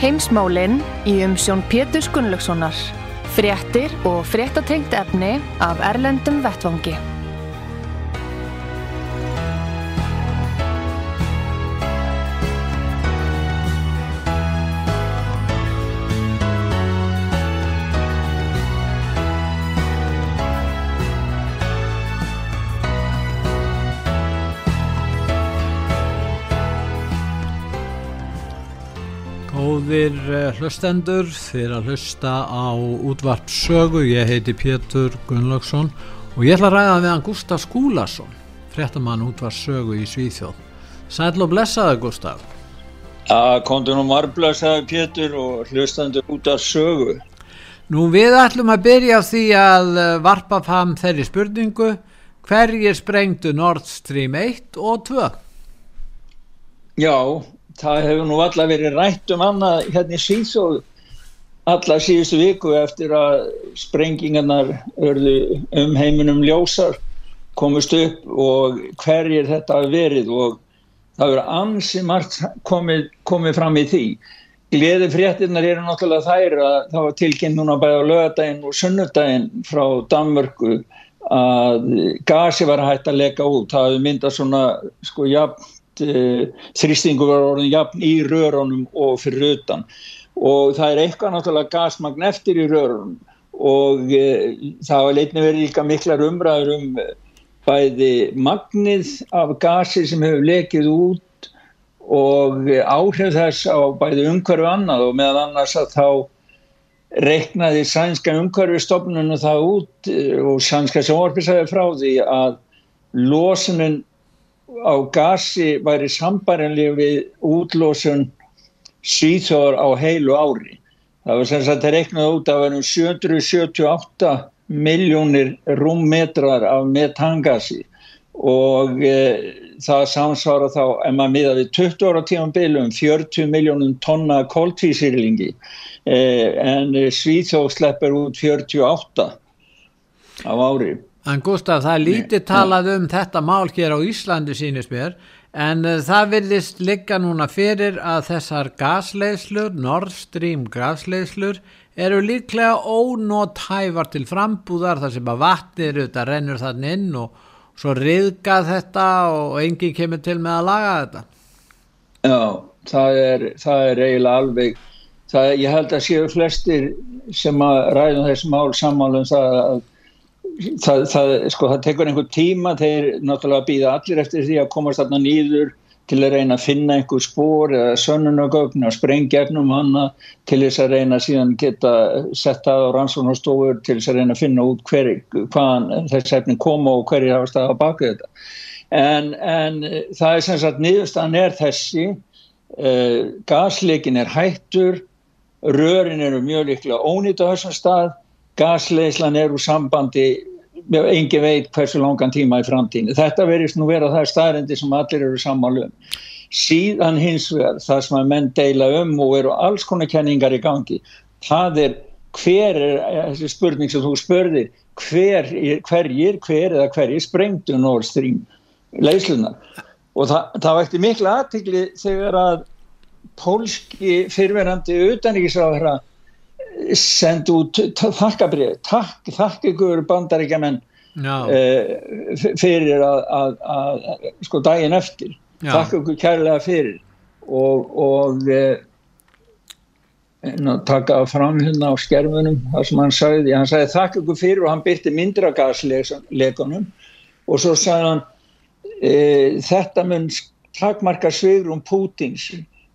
Heimsmálinn í umsjón Pétur Gunnlaugssonar. Fréttir og fréttatengt efni af Erlendum Vettvangi. Góðir eh, hlustendur, þið að hlusta á útvarpsögu, ég heiti Pétur Gunnlaugsson og ég ætla að ræða við hann Gustaf Skúlason, fréttamann útvarpsögu í Svíþjóð. Sæl og blessaði Gustaf. Já, kontur nú margblessaði Pétur og hlustendur útvarpsögu. Nú við ætlum að byrja því að eh, varpa fram þeirri spurningu, hverjir sprengtu Nord Stream 1 og 2? Já, það hefur nú alltaf verið rætt um annað hérna í Svíþjóð alla síðustu viku eftir að sprengingarnar örðu um heiminum ljósar komist upp og hverjir þetta hafi verið og það verið ansi margt komið, komið fram í því. Gleði fréttinnar eru náttúrulega þær að það var tilkynnt núna bæða lögadaginn og sunnudaginn frá Danmörku að gasi var hægt að leka út. Það hefði myndað svona sko jafn uh, þrýstingu var orðin jafn í rörunum og fyrir utan. Og það er eitthvað náttúrulega gasmagn eftir í rörunum. Og uh, það var leitni verið líka miklar umræður um bæði magnið af gasi sem hefur lekið út og áhrif þess á bæði umhverfu annað. Og meðan annars að þá reiknaði sænska umhverfistofnunum það út og sænska sjónvarpisæði frá því að losunin á gasi væri sambarinlega við útlósun síþóðar á heilu ári. Það var sem sagt að reiknaði út að verðum 778 miljónir rúmmetrar af metangasi og e, það samsvara þá, ef maður miða við 20 ára tíman bylum, 40 miljónum tonna kóltvísýrlingi e, en Svíþjóð sleppur út 48 á árið. En Gustaf, það er lítið talað um þetta mál hér á Íslandi sínist mér en uh, það vilist ligga núna fyrir að þessar gasleislur, Nord Stream gasleislur eru líklega ónótæfar til frambúðar þar sem að vatnir auðvitað rennur þann inn og svo riðga þetta og engi kemur til með að laga þetta. Já, það er, það er eiginlega alveg, það, ég held að séu flestir sem að ræða þessi mál sammálum það að það, það, sko, það tekur einhver tíma þeir náttúrulega býða allir eftir því að komast þarna nýður til að reyna að finna einhver spór eða sönnunagögn og sprengja efnum hana til þess að reyna síðan geta setta á rannsóknarstofur til þess að reyna að finna út hver, hvaðan þess efnin koma og hverjir hafa staða baka þetta. En, en það er sem sagt nýðustan er þessi, uh, gasleikin er hættur, rörin eru mjög líklega ónýtt á þessum stað, gasleislan er úr sambandi engin veit hversu langan tíma í framtíni. Þetta verist nú vera það staðrendi sem allir eru sammálu um. Síðan hins vegar það sem að menn deila um og eru alls konar kenningar í gangi. Það er hver er þessi spurning sem þú spörðir hver, hverjir, hver eða hverjir sprengtu Nord Stream leyslunar. Og það, það vækti miklu aðtikli þegar að pólski fyrverandi utanríkisráðara sendi út þakkabrið takk, þakk ykkur bandaríkjaman uh, fyrir að, að, að sko daginn eftir. Já. þakk ykkur kærlega fyrir. Og, og uh, taka fram hérna á skerfunum það sem hann sagði, hann sagði þakk ykkur fyrir og hann byrti mindra gasleikunum og svo sagði hann uh, þetta mun takmarka svigrum Pútins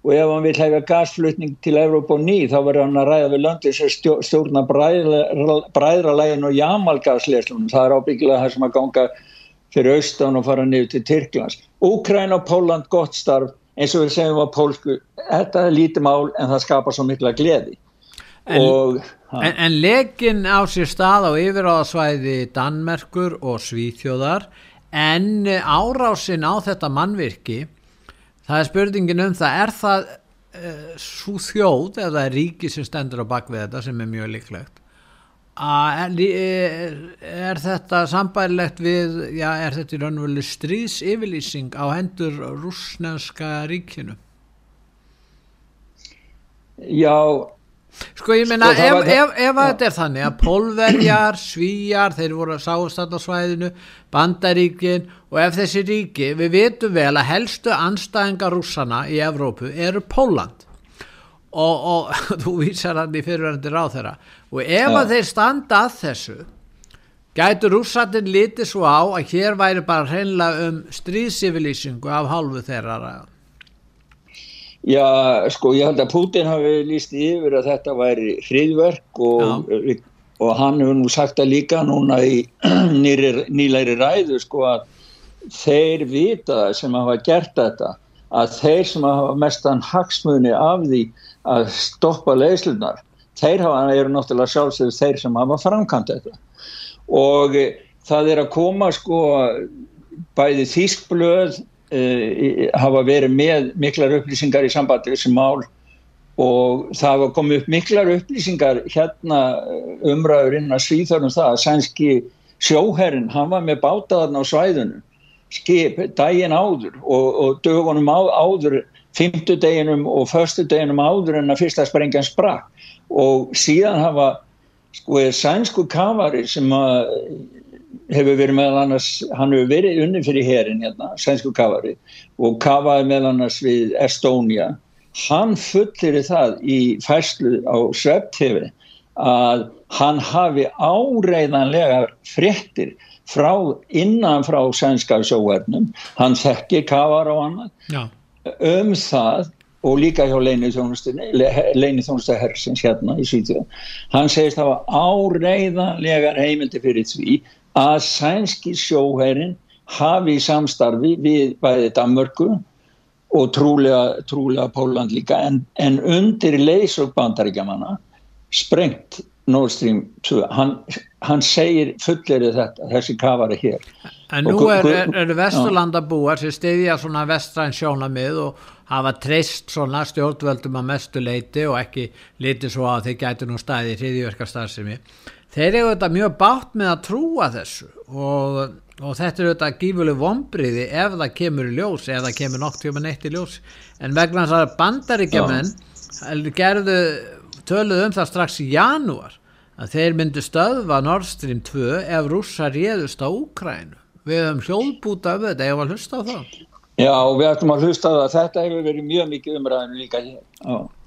og ef hann vil hefa gasflutning til Evrópa og ný þá verður hann að ræða við löndi sem stjórna bræðralægin og jamalgasleslunum það er ábyggilega það sem að ganga fyrir austan og fara niður til Tyrklands. Úkræn og Póland gott starf eins og við segjum á pólsku, þetta er lítið mál en það skapar svo mikla gleði. En, og, en, en leggin á sér stað á yfiráðasvæði Danmerkur og Svíþjóðar en árásin á þetta mannvirki, það er spurningin um það, er það uh, svo þjóð eða ríki sem stendur á bakvið þetta sem er mjög líklegt? Er, er þetta sambærilegt við, já, er þetta í raunvölu stríðsifilýsing á hendur rúsnenska ríkinu? Já. Sko ég meina, sko, ef, ef, ef, ef þetta er þannig að polverjar, svíjar, þeir voru að sáast á svæðinu, bandaríkin og ef þessi ríki, við vitum vel að helstu anstæðingar rússana í Evrópu eru Póland og, og þú vísar hann í fyrirverðandi ráð þeirra og ef ja. að þeir standa að þessu gætur rússatinn litið svo á að hér væri bara hreinlega um stríðsivilísingu af hálfu þeirra ræða Já, sko, ég held að Putin hafi líst yfir að þetta væri hriðverk og, og hann hefur nú sagt að líka núna í nýleiri ræðu, sko, að þeir vita sem hafa gert þetta, að þeir sem hafa mestan hagsmunni af því að stoppa leyslunar, þeir hafa, eru náttúrulega sjálfsögur þeir sem hafa framkant þetta. Og það er að koma sko bæði þýskblöð e, hafa verið með miklar upplýsingar í sambandi við þessi mál og það hafa komið upp miklar upplýsingar hérna e, umræður inn að svíþörnum það að sænski sjóherrin, hann var með bátaðarna á svæðunum skip daginn áður og, og dögunum á, áður fymtudeginum og förstudeginum áður en að fyrsta sprengjan sprakk. Og síðan hafa sko er sænsku kavari sem að hefur verið meðal annars, hann hefur verið unni fyrir herin hérna, sænsku kavari og kavaði meðal annars við Estonia, hann fullir það í fæslu á Sveptefi að hann hafi áreiðanlega fréttir frá innan frá sænska sjóvernum, hann þekkir kavar og annað. Já. Um það og líka hjá leinithjónustu hersins hérna í Svíþjóð. Hann segist að það var áreiðanlegar heimildi fyrir því að sænski sjóherin hafi samstarfi við bæði Danmörku og trúlega, trúlega Póland líka en, en undir leysug bandaríkjamanna sprengt Nord Stream 2 hann, hann segir fullerið þetta þessi kafari hér. En nú eru er, er vesturlandabúar sem stiðja svona vestræn sjónamið og hafa treyst svona stjórnvöldum að mestu leiti og ekki liti svo að þeir gætu nú staði í hriðjörka starfsemi þeir eru þetta mjög bátt með að trúa þessu og, og þetta eru þetta gífuleg vonbriði ef það kemur í ljós, ef það kemur nokt kemur neitt í ljós, en vegna þess að bandaríkjaman gerðu töluð um það strax í janúar að þeir myndu stöðva Nord Stream 2 ef rússa réðust á Úkrænu við höfum hljóðbúta af þetta, ég var að hlusta á það? Já, við ættum að hlusta á það. Þetta hefur verið mjög mikið umræðinu líka hér.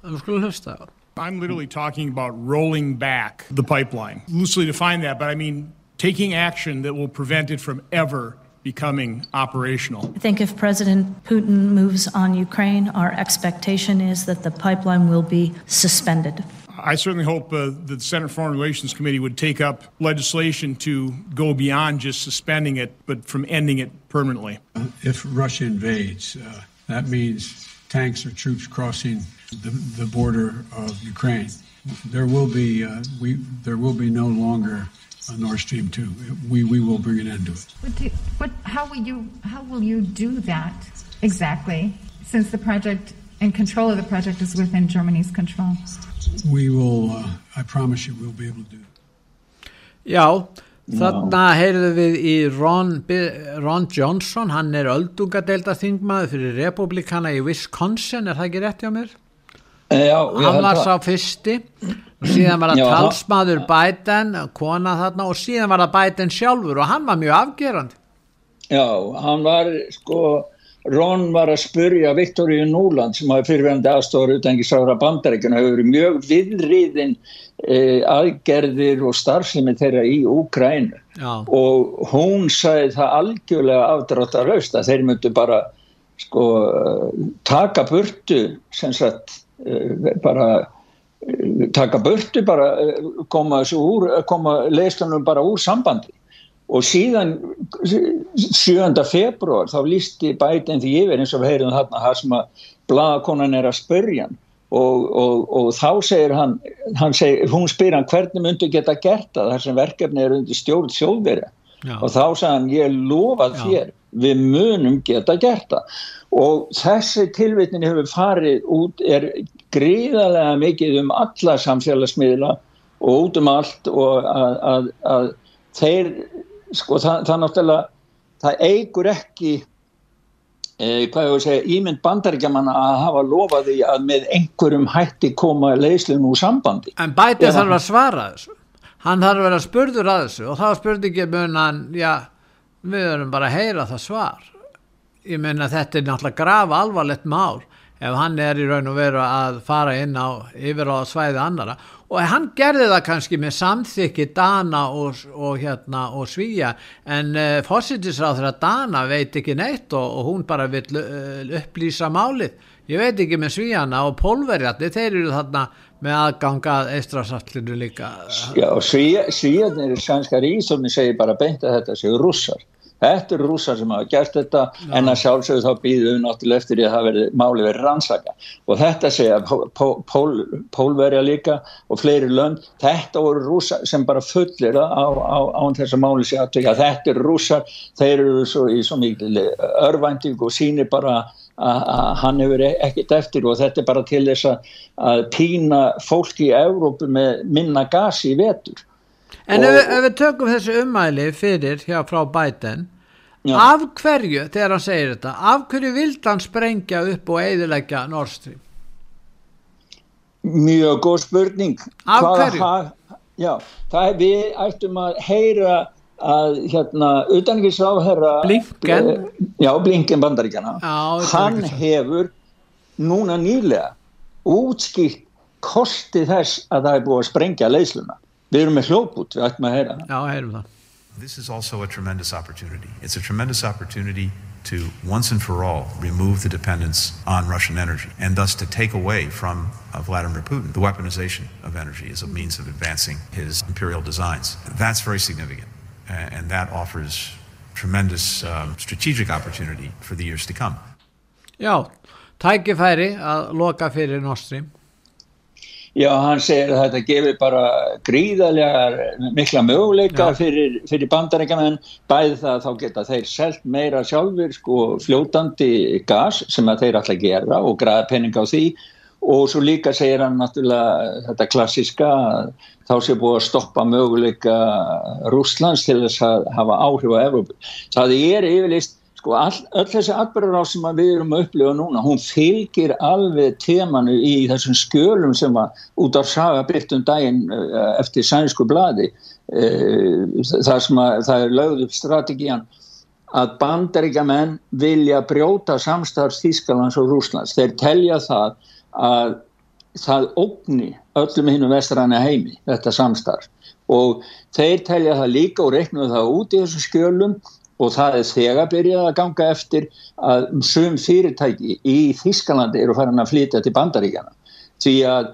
Við skulum hlusta á það I'm literally talking about rolling back the pipeline. Loosely define that, but I mean taking action that will prevent it from ever becoming operational. I think if President Putin moves on Ukraine, our expectation is that the pipeline will be suspended. I certainly hope uh, that the Senate Foreign Relations Committee would take up legislation to go beyond just suspending it, but from ending it permanently. If Russia invades, uh, that means tanks or troops crossing the, the border of Ukraine. There will be uh, we there will be no longer a Nord Stream two. We we will bring an end to it. What do, what, how will you how will you do that exactly? Since the project and control of the project is within Germany's control. We will, uh, I promise you we'll be able to do that. Já, þarna heyrðu við í Ron, Ron Johnson, hann er öldungadeilda þingmaður fyrir republikana í Wisconsin, er það ekki rétt hjá mér? Já, hann var sá fyrsti. Síðan var það talsmaður Biden, kona þarna og síðan var það Biden sjálfur og hann var mjög afgerandi. Já, hann var sko Ron var að spurja Viktoríu Núland sem hafi fyrirverðandi aðstofar utengisára bandaríkuna hefur verið mjög viðriðin eh, aðgerðir og starfsemi þeirra í Úkrænu og hún sagði það algjörlega afdráttarlaust að þeir myndu bara sko taka burtu sem sagt eh, bara eh, taka burtu bara eh, koma, koma leistunum bara úr sambandi. Og síðan 7. februar þá lísti bætinn því yfir eins og við heyrum þarna það sem að blagakonan er að spörja og, og, og þá segir hann, hann segir, hún spyr hann hvernig myndu geta gert það? Þar sem verkefni er undir stjórn sjóðverja og þá sagði hann ég lofa þér við munum geta gert það. Og þessi tilvitnin hefur farið út er gríðarlega mikið um alla samfélagsmiðla og út um allt og að, að, að þeir sko það, það náttúrulega það eigur ekki eh, hvað ég voru að segja, ímynd bandaríkjaman að hafa lofað því að með einhverjum hætti koma leyslun úr sambandi. En bætið þarf að svara þessu hann þarf að vera spurður að þessu og þá spurði ekki mun hann, já við verðum bara að heyra það svar. Ég meina þetta er náttúrulega grafa alvarlegt mál ef hann er í raun og veru að fara inn á yfir á svæði annara og hann gerði það kannski með samþykki Dana og, og, hérna, og Svíja en uh, eh, fósittisráður að Dana veit ekki neitt og, og hún bara vil uh, upplýsa málið. Ég veit ekki með Svíjana og Pólverjandi þeir eru þarna með aðgangað eistrasallinu líka. Já, Svíjarnir er svenskar í sem segir bara beint að þetta séu russar Þetta eru rúsar sem hafa gert þetta Já. en að sjálfsögðu þá býðum við náttúrulega eftir því að það veri, máli verið rannsaka og þetta segja pól, pól, pólverja líka og fleiri lönd, þetta voru rúsar sem bara fullir á, á, á þess að máli sé að þetta eru rúsar, þeir eru svo í svo mikil örvænting og sínir bara að hann hefur ekkert eftir og þetta er bara til þess að pína fólki í Európu með minna gasi í vetur En ef, ef við tökum þessu umæli fyrir hjá frá bæten já. af hverju, þegar hann segir þetta af hverju vild hann sprengja upp og eiðilegja Nord Stream? Mjög góð spurning Af Hvaða hverju? Ha, já, það er við ættum að heyra að hérna utanriksráðherra Blinken uh, já, Blinken bandaríkjana hann hefur núna nýlega útskilt kosti þess að það er búið að sprengja leysluna Við erum með hljóput, við ættum að heyra það. Já, heyrum það. This is also a tremendous opportunity. It's a tremendous opportunity to once and for all remove the dependence on Russian energy and thus to take away from uh, Vladimir Putin the weaponization of energy as a means of advancing his imperial designs. That's very significant and that offers tremendous um, strategic opportunity for the years to come. Já, tækifæri að loka fyrir Nord Stream. Já, hann segir að þetta gefur bara gríðarlega mikla möguleika Já. fyrir, fyrir bandarækjaman bæði það að þá geta þeir selt meira sjálfur sko fljótandi gas sem að þeir alltaf gera og græða penning á því og svo líka segir hann náttúrulega þetta klassiska þá sé búið að stoppa möguleika Rúslands til þess að hafa áhrif á Evrópu. Það er yfirleist sko all, öll þessi atbyrður á sem við erum að upplifa núna, hún fylgir alveg temanu í þessum skjölum sem var út á saga byrtum daginn eh, eftir sænsku bladi eh, það sem að það er lögð upp strategían að bandaríkja menn vilja brjóta samstarfs Þískalands og Rúslands þeir telja það að það ógni öllum hinnum vestræna heimi, þetta samstarf. Og þeir telja það líka og reiknuðu það út í þessu skjölum og það er þegar byrjað að ganga eftir að sum fyrirtæki í Þískalandi eru farin að flytja til bandaríkjana því að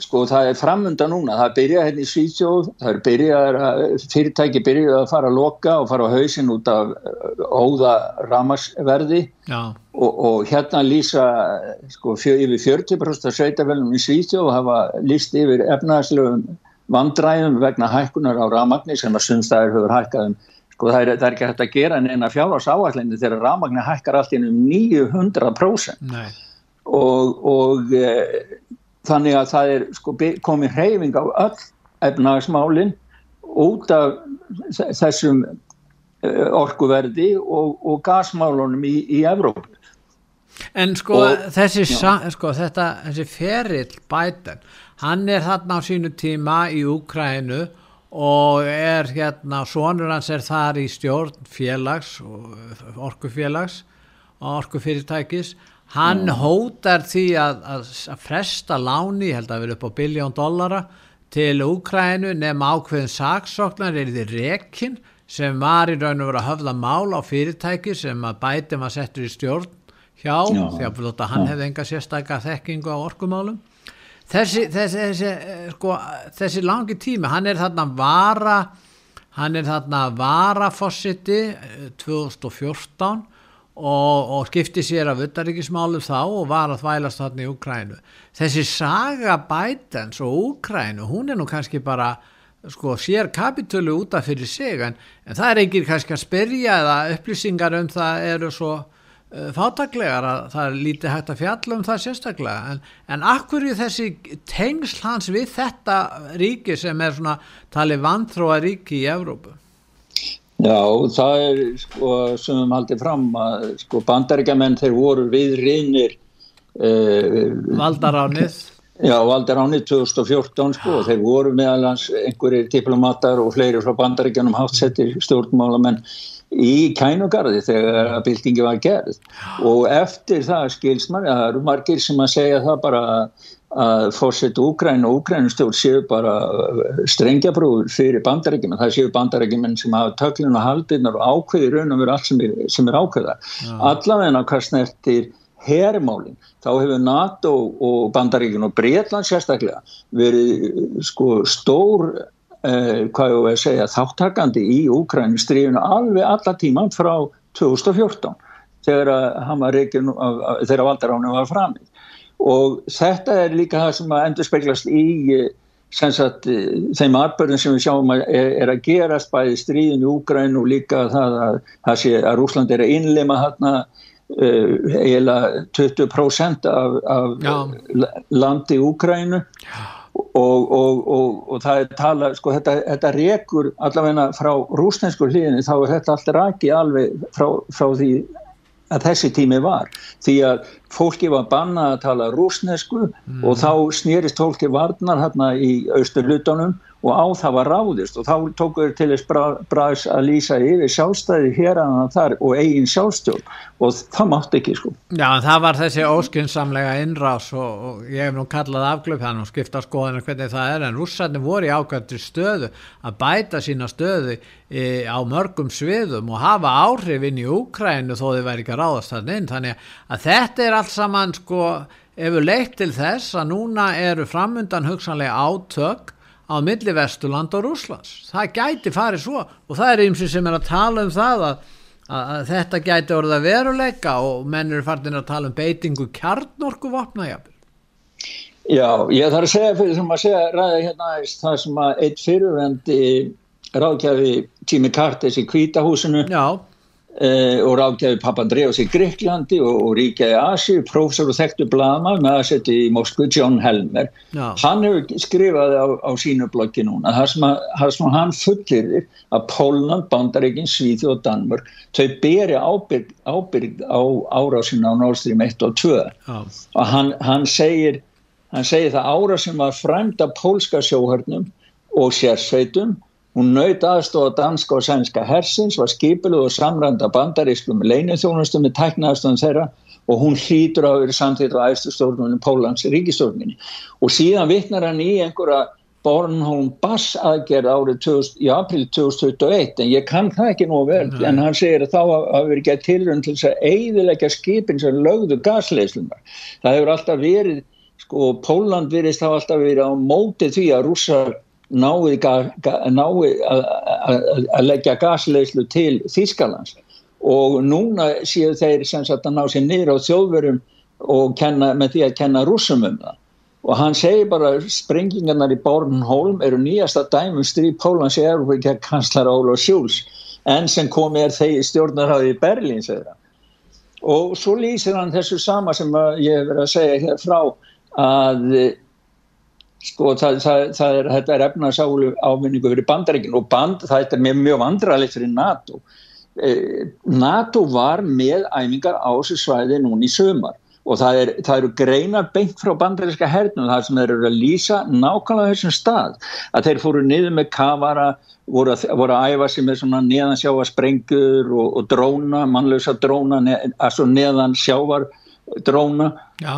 sko það er framönda núna, það byrjað hérna í Svíðsjóð, það er byrjað fyrirtæki byrjað að fara að loka og fara á hausin út af uh, óða ramasverði og, og hérna lýsa sko fjö, yfir 40% af sveitafélum í Svíðsjóð hafa lýst yfir efnaðslegum vandræðum vegna hækkunar á ramagni sem að sundstæðir höfur hækkað um sko það er, það er ekki hægt að gera en að fjárhás áallinni þegar rafmagnar hækkar allt inn um 900% Nei. og, og e, þannig að það er sko komið hreyfing á öll efnagsmálinn út af þessum e, orkuverdi og, og gasmálunum í, í Evrópu En sko, og, þessi, sko þetta, þessi ferill bætan, hann er þarna á sínu tíma í Úkrænu og er hérna, sonur hans er þar í stjórn félags, orkufélags orkufyrirtækis hann mm. hótar því að, að, að fresta láni, held að vera upp á biljón dollara til Úkrænu nefn ákveðin saksóknar er því rekin sem var í raun og vera að höfða mál á fyrirtæki sem að bæti maður settur í stjórn hjá, Já. því að hann hefði enga sérstakka þekkingu á orkumálum þessi, þessi, þessi, sko, þessi langi tími hann er þarna vara hann er þarna varafossiti 2014 og, og skipti sér af uttaríkismálum þá og var að þvælast þarna í Ukrænu. Þessi saga Bidens og Ukrænu, hún er nú kannski bara sko sér kapitölu útaf fyrir sig en, en það er ekki kannski að spyrja eða upplýsingar um það eru svo fátaklegar að það er lítið hægt að fjalla um það sérstaklega. En, en akkur í þessi tengsl hans við þetta ríki sem er svona talið vanþróa ríki í Evrópu? Já, það er sko sem við haldið fram að sko bandaríkjaman þeir voru við reynir uh, Valdaránið. Já, Valdaránið 2014 sko og þeir voru meðalans einhverjir diplomatar og fleiri frá bandaríkjanum hátsettir stjórnmálamenn í kænugarði þegar að byltingi var gerð. Og eftir það skils mann, það eru margir sem að segja það bara að fórsett Úgræn og Úgrænustjórn séu bara uh, strengjabrúður fyrir bandarækjum það séu bandarækjum sem hafa töklun og haldinnar og ákveði raun og veru allt sem er, sem er ákveða allavegna hvað snertir hermálin, þá hefur NATO og bandarækjum og Breitland sérstaklega verið sko stór eh, hvað ég veið segja þáttakandi í Úgrænustriðinu alveg alla tíman frá 2014 þegar að valdaránu var framið. Og þetta er líka það sem að endur speglast í eh, sagt, eh, þeim atbörðum sem við sjáum að er, er að gerast bæði stríðin í Úgræn og líka það að, að, að Rúsland er að innlema þarna uh, eiginlega 20% af, af landi í Úgrænu og, og, og, og það er tala, sko þetta, þetta rekur allavegna frá rúsnensku hlýðinni þá er þetta alltaf raki alveg frá, frá því að þessi tími var því að fólki var banna að tala rúsnesku mm. og þá snýrist fólki varnar hérna í austur lutonum og á það var ráðist. Og þá tókuður til þess bræðs að lýsa yfir sjálfstæði hér að þar og eigin sjálfstjórn. Og það mátt ekki sko. Já, það var þessi óskynnsamlega innrás og, og ég hef nú kallað afglöf hann og skipta skoðinu hvernig það er en rússarnir voru í ákvæmdur stöðu að bæta sína stöðu e, á mörgum sviðum og hafa áhrif inn í Úkrænu þó þið væri ekki að ráðast þannig inn. Þannig að þetta er allt saman sko hefur leitt til þess að núna eru framundan hugsanlega átök á milli Vesturland og Rúslands. Það gæti farið svo og það er eins og sem er að tala um það að, að, að þetta gæti orða veruleika og menn eru farin að tala um beitingu kjarnorku vopnajafir. Já, ég þarf að segja fyrir sem að segja ræða hérna það sem að eitt fyrirvendi ráðgjafi tími Kartes í Kvítahúsinu Já og ráðgæði Papandreous í Greiklandi og, og ríkjaði Asi, prófessor og þekktu blama með að setja í Moskvu, John Helmer Já. hann hefur skrifaði á, á sínu bloggi núna, það sem, sem hann fullir að Pólland, Bandaríkin, Svíði og Danmur þau beri ábyrg, ábyrg á árásina á Nord Stream 1 og 2 Já. og hann, hann segir hann segir það árásina var fræmt af pólska sjóhörnum og sérsveitum Hún naut aðstofa danska og sænska hersins, var skipiluð og samranda bandarískum leinuþjónustum með tæknaðastofn þeirra og hún hlýtur á að vera samþýtt á æðstustofnunum Pólans ríkistofnunni. Og síðan vittnar hann í einhverja Bornholm Bass aðgerð árið 20, í april 2021 en ég kann það ekki nú vel Nei. en hann segir að þá hafi verið gett tilrönd til þess að eigðilegja skipin sem lögðu gasleislunar. Það hefur alltaf verið, sko, Póland virðist hafa alltaf verið á móti því að rússar nái að leggja gasleislu til Þýskalands. Og núna séu þeir sem sagt að ná sér niður á þjóðverum og kenna, með því að kenna rúsum um það. Og hann segir bara sprengingarnar í Bornholm eru nýjasta dæmum stríð Pólans í Európa kanslar Ólof Sjúls en sem komi er þeir stjórnarháði í Berlín segir hann. Og svo lýsir hann þessu sama sem ég hef verið að segja hér frá að sko það, það, það er, þetta er efnarsálu ávinningu fyrir bandaríkinn og band, það er mjög, mjög vandralegt fyrir NATO. Eh, NATO var með æfingar á þessu svæði núni í sömar og það, er, það eru greina beint frá bandaríska hernum þar sem þeir eru að lýsa nákvæmlega þessum stað. Að þeir fóru niður með kavara voru að, voru að æfa sem er svona neðan sjávar sprengur og, og dróna, mannlösa dróna neð, altså neðan sjávar dróna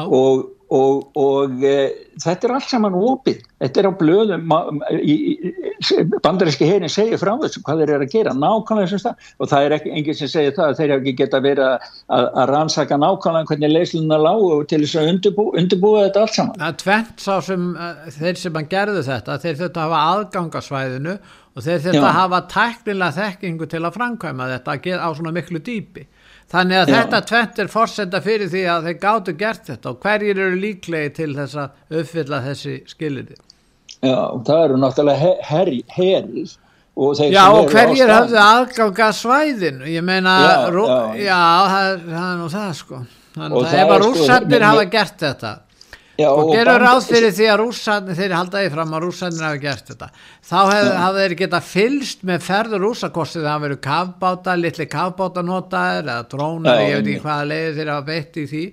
og og, og e, þetta er allt saman opið, þetta er á blöðum bandaríski herin segir frá þessu hvað þeir eru að gera. Nákvæmlega þessum stað og það er ekki enginn sem segir það að þeir ekki geta verið að, að rannsaka nákvæmlega hvernig leysluna lágu til þess að undirbú, undirbúa þetta allt saman. Er tvent sá sem þeir sem hann gerðu þetta. Þeir að hafa aðgangasvæðinu og þeir þetta hafa tæknilega þekkingu til að framkvæma þetta á svona miklu dýpi þannig að Já. þetta tvent er fórsenda fyrir því að þeir gáttu gert þetta og hverjir eru líklegi til þess að uppfylla þessi skilirði Já, það eru náttúrulega herri her, og Já, og hverjir hafðu aðganga svæðinu, ég meina já, já. já það, það er nú það sko þannig að ef að sko, rússarnir hafa gert þetta Já, og, gerur ráð fyrir því að rússarnir þeir haldaði fram að rússarnir hafa gert þetta. Þá hafðu þeir geta fylst með ferður rússarkostið það hafa verið kafbáta, litli kafbáta notaður eða drónar, ég veit ekki hvaða leiði þeir hafa beitt í því.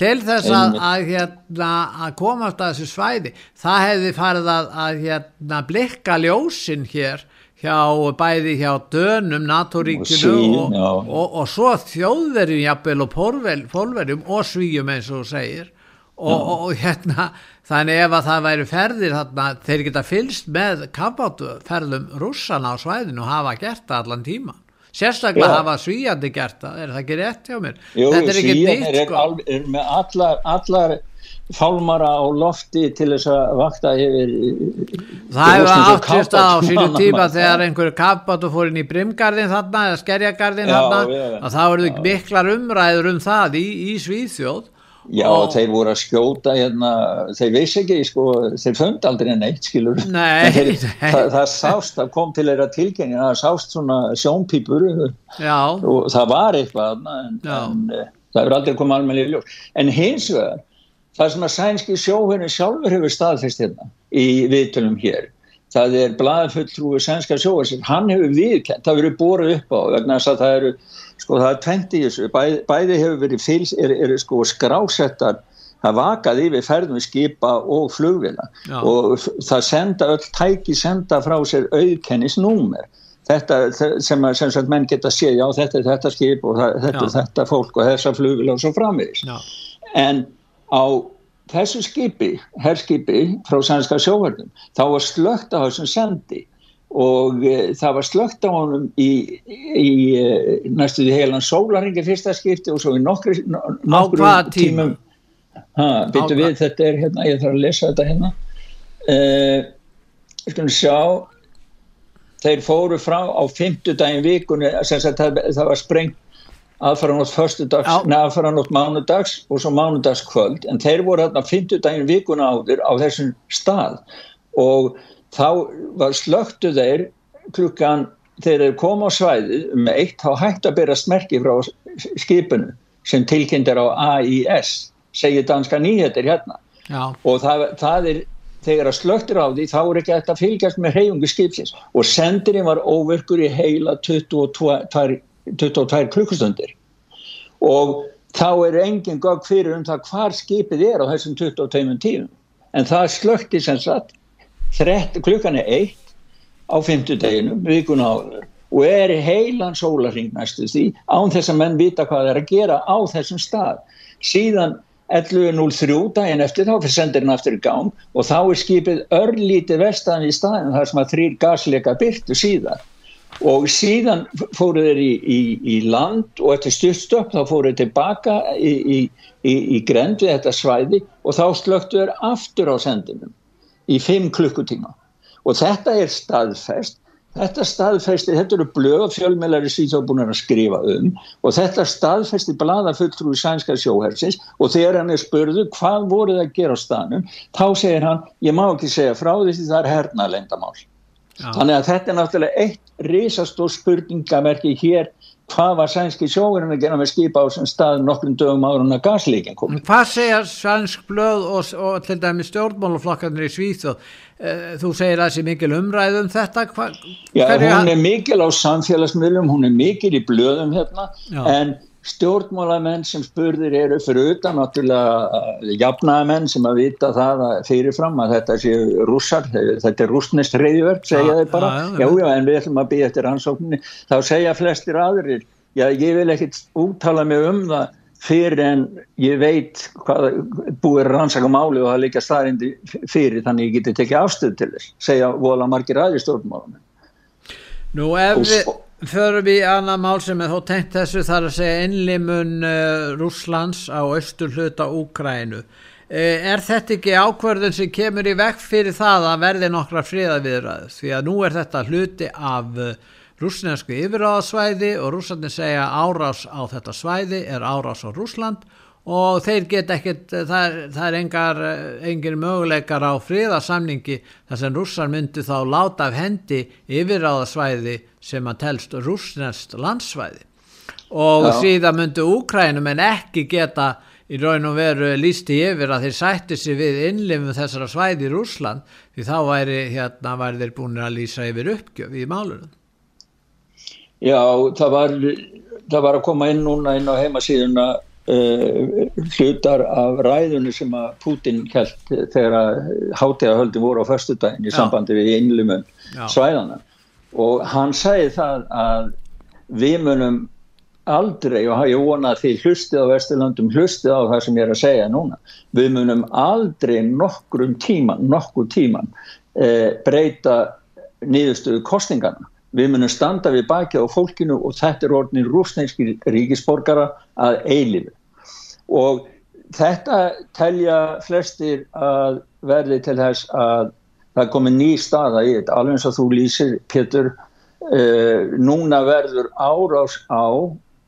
Til þess að, að, hérna, að komast að þessu svæði það hefði farið að, að hérna, blikka ljósin hér hjá bæði hjá dönum, NATO-ríkinu og, og, og, og svo þjóðverjum jafnvel og pólverjum og svíjum eins og segir og, og hérna þannig ef að það væri ferðir þarna þeir geta fylst með kampátferðum russana á svæðinu og hafa gert það allan tíma sérstaklega Já. hafa svíjandi gert það er það ekki rétt hjá mér? Jú, þetta er ekki nýtt er, sko. er með allar, allar fálmara á lofti til þess að vakta yfir það hefur áttist á sínu tíma þegar einhverju kampátu fór inn í Brimgarðin þarna eða Skerjagarðin þarna. að það voruð miklar umræður um það í, í Svíþjóð Já, og þeir voru að skjóta hérna, þeir vissi ekki, sko, þeir fönd aldrei neitt, skilur. Nei, þeir, nei. Það, það sást, það kom til þeirra tilgengin, það sást svona sjónpípur Já. og það var eitthvað, en, en eh, það er aldrei komið almenna í ljós. En hins vegar, það sem að sænski sjóhverjum sjálfur hefur staðfest hérna í viðtölum hér, það er blæðfulltrúi sænska sjóhverjum, hann hefur viðkent, það verið bórið upp á vegna þess að það eru sko það er tventi í þessu, bæði, bæði hefur verið fylgs, er, er sko skrásettar það vakaði yfir ferðum skipa og flugvila Já. og það senda öll tæki senda frá sér auðkennisnúmer. Þetta sem, sem, sem menn geta séð já þetta er þetta skip og það, þetta er þetta fólk og þessa flugvila og svo framvegis. En á þessu skipi, herrskipi frá sænska sjóverðum þá var slögt á þessum sendi og e, það var slögt á honum í, í e, næstu því heilan sólaringi fyrsta skipti og svo í nokkru, tímum. byttu við þetta er hérna, ég þarf að lesa þetta hérna. Uh, skulum sjá. Þeir fóru frá á fymtudagin vikunni það, það var sprengt neða aðfæranótt mánudags og svo mánudagskvöld. En þeir voru hérna fymtudagin vikuna áður á þessum stað. Og þá var slögtu þeir klukkan þegar þeir koma á svæði með eitt þá hægt að byrja smerki frá skipinu sem tilkynntir á AIS segir danska nýheter hérna. Já. og það, það er þegar að slögtir á því þá er ekki að fylgjast með reyungu skipsins. Og sendirinn var óverkur í heila 22, 22 klukkustundir. Og þá er engin gagg fyrir um það hvar skipið er á þessum 22 tíum en það slögti sem sagt klukkan er eitt á fymtudeginum, vikuna áður og er heilan sólaring næstu því án þess að menn vita hvað það er að gera á þessum stað. Síðan 11.03 daginn eftir þá fyrir sendirinn aftur í gang og þá er skipið örlítið vestan í staðin þar sem að þrýr gasleika byrtu síðan og síðan fóru þeir í, í, í land og eftir styrtstöpp þá fóru þeir tilbaka í, í grend við þetta svæði og þá slöktu þeir aftur á sendinum í fimm klukkutíma. Og þetta er staðfest þetta staðfesti, þetta eru blöð fjölmjölari síðan að skrifa um og þetta staðfesti blada fulltrúi sænska sjóhersins og þegar hann er spurðu hvað voru það að gera á stanum þá segir hann, ég má ekki segja frá því það er hernalendamál þannig að þetta er náttúrulega eitt risastór spurningamerki hér hvað var sænski sjóðurinn að gera með skipa á sem stað nokkrum dögum áður en að gaslíkin kom. Hvað segja sænsk blöð og, og til dæmi stjórnmáluflokkarnir í Svíþjóð? Eh, þú segir að það sé mikil umræð um þetta? Hva, Já, hún er mikil á samfélagsmiðlum, hún er mikil í blöðum hérna, Já. en stjórnmálamenn sem spurðir eru fyrir utan náttúrulega jafnaðamenn sem að vita það að fyrirfram að þetta sé rússar, þetta er rúsnest reyðverk segja þeir bara, já, já, en við ætlum að byggja eftir ansókninni, þá segja flestir aðrir, já ég vil ekkit úttala mig um það fyrir en ég veit hvað búið rannsaka máli og það líka staðindi fyrir þannig ég geti tekið afstöð til þess, segja vola margir aðri stjórnmálamenn. Nú ef við Förum við annað mál sem er þó tengt þessu þar að segja innlimun uh, Rúslands á austur hluta Úkrænu. Eh, er þetta ekki ákverðun sem kemur í vekk fyrir það að verði nokkra friðaviðræður því að nú er þetta hluti af eh, rúsnesku yfirráðasvæði og rúslandin segja árás á þetta svæði er árás á Rúsland og þeir get ekkert, það það er engar, engin möguleikar á fríðarsamningi þar sem rússar myndu þá láta af hendi yfirráðasvæði sem að telst rúsnest landsvæði og Já. síðan myndu Úkrænum en ekki geta í raun og veru lísti yfir að þeir sætti sig við innlifum þessara svæði í Rúsland því þá væri hérna væri þeir búin að lýsa yfir uppgjöf í málunum. Já, það var, það var að koma inn núna inn á heimasíðuna hlutar af ræðunni sem að Putin held þegar að hátíðahöldin voru á förstudagin í sambandi við innlumum svæðana og hann sagði það að við munum aldrei og ég vona því hlustið á Vesturlandum hlustið á það sem ég er að segja núna við munum aldrei nokkrum tíman nokkur tíman eh, breyta nýðustuðu kostingana við munum standa við baki á fólkinu og þetta er orðin rúsneinskir ríkisborgara að eilifu og þetta telja flestir að verði til þess að það komi ný staða í þetta. Alveg eins og þú lýsir Pétur uh, núna verður árás á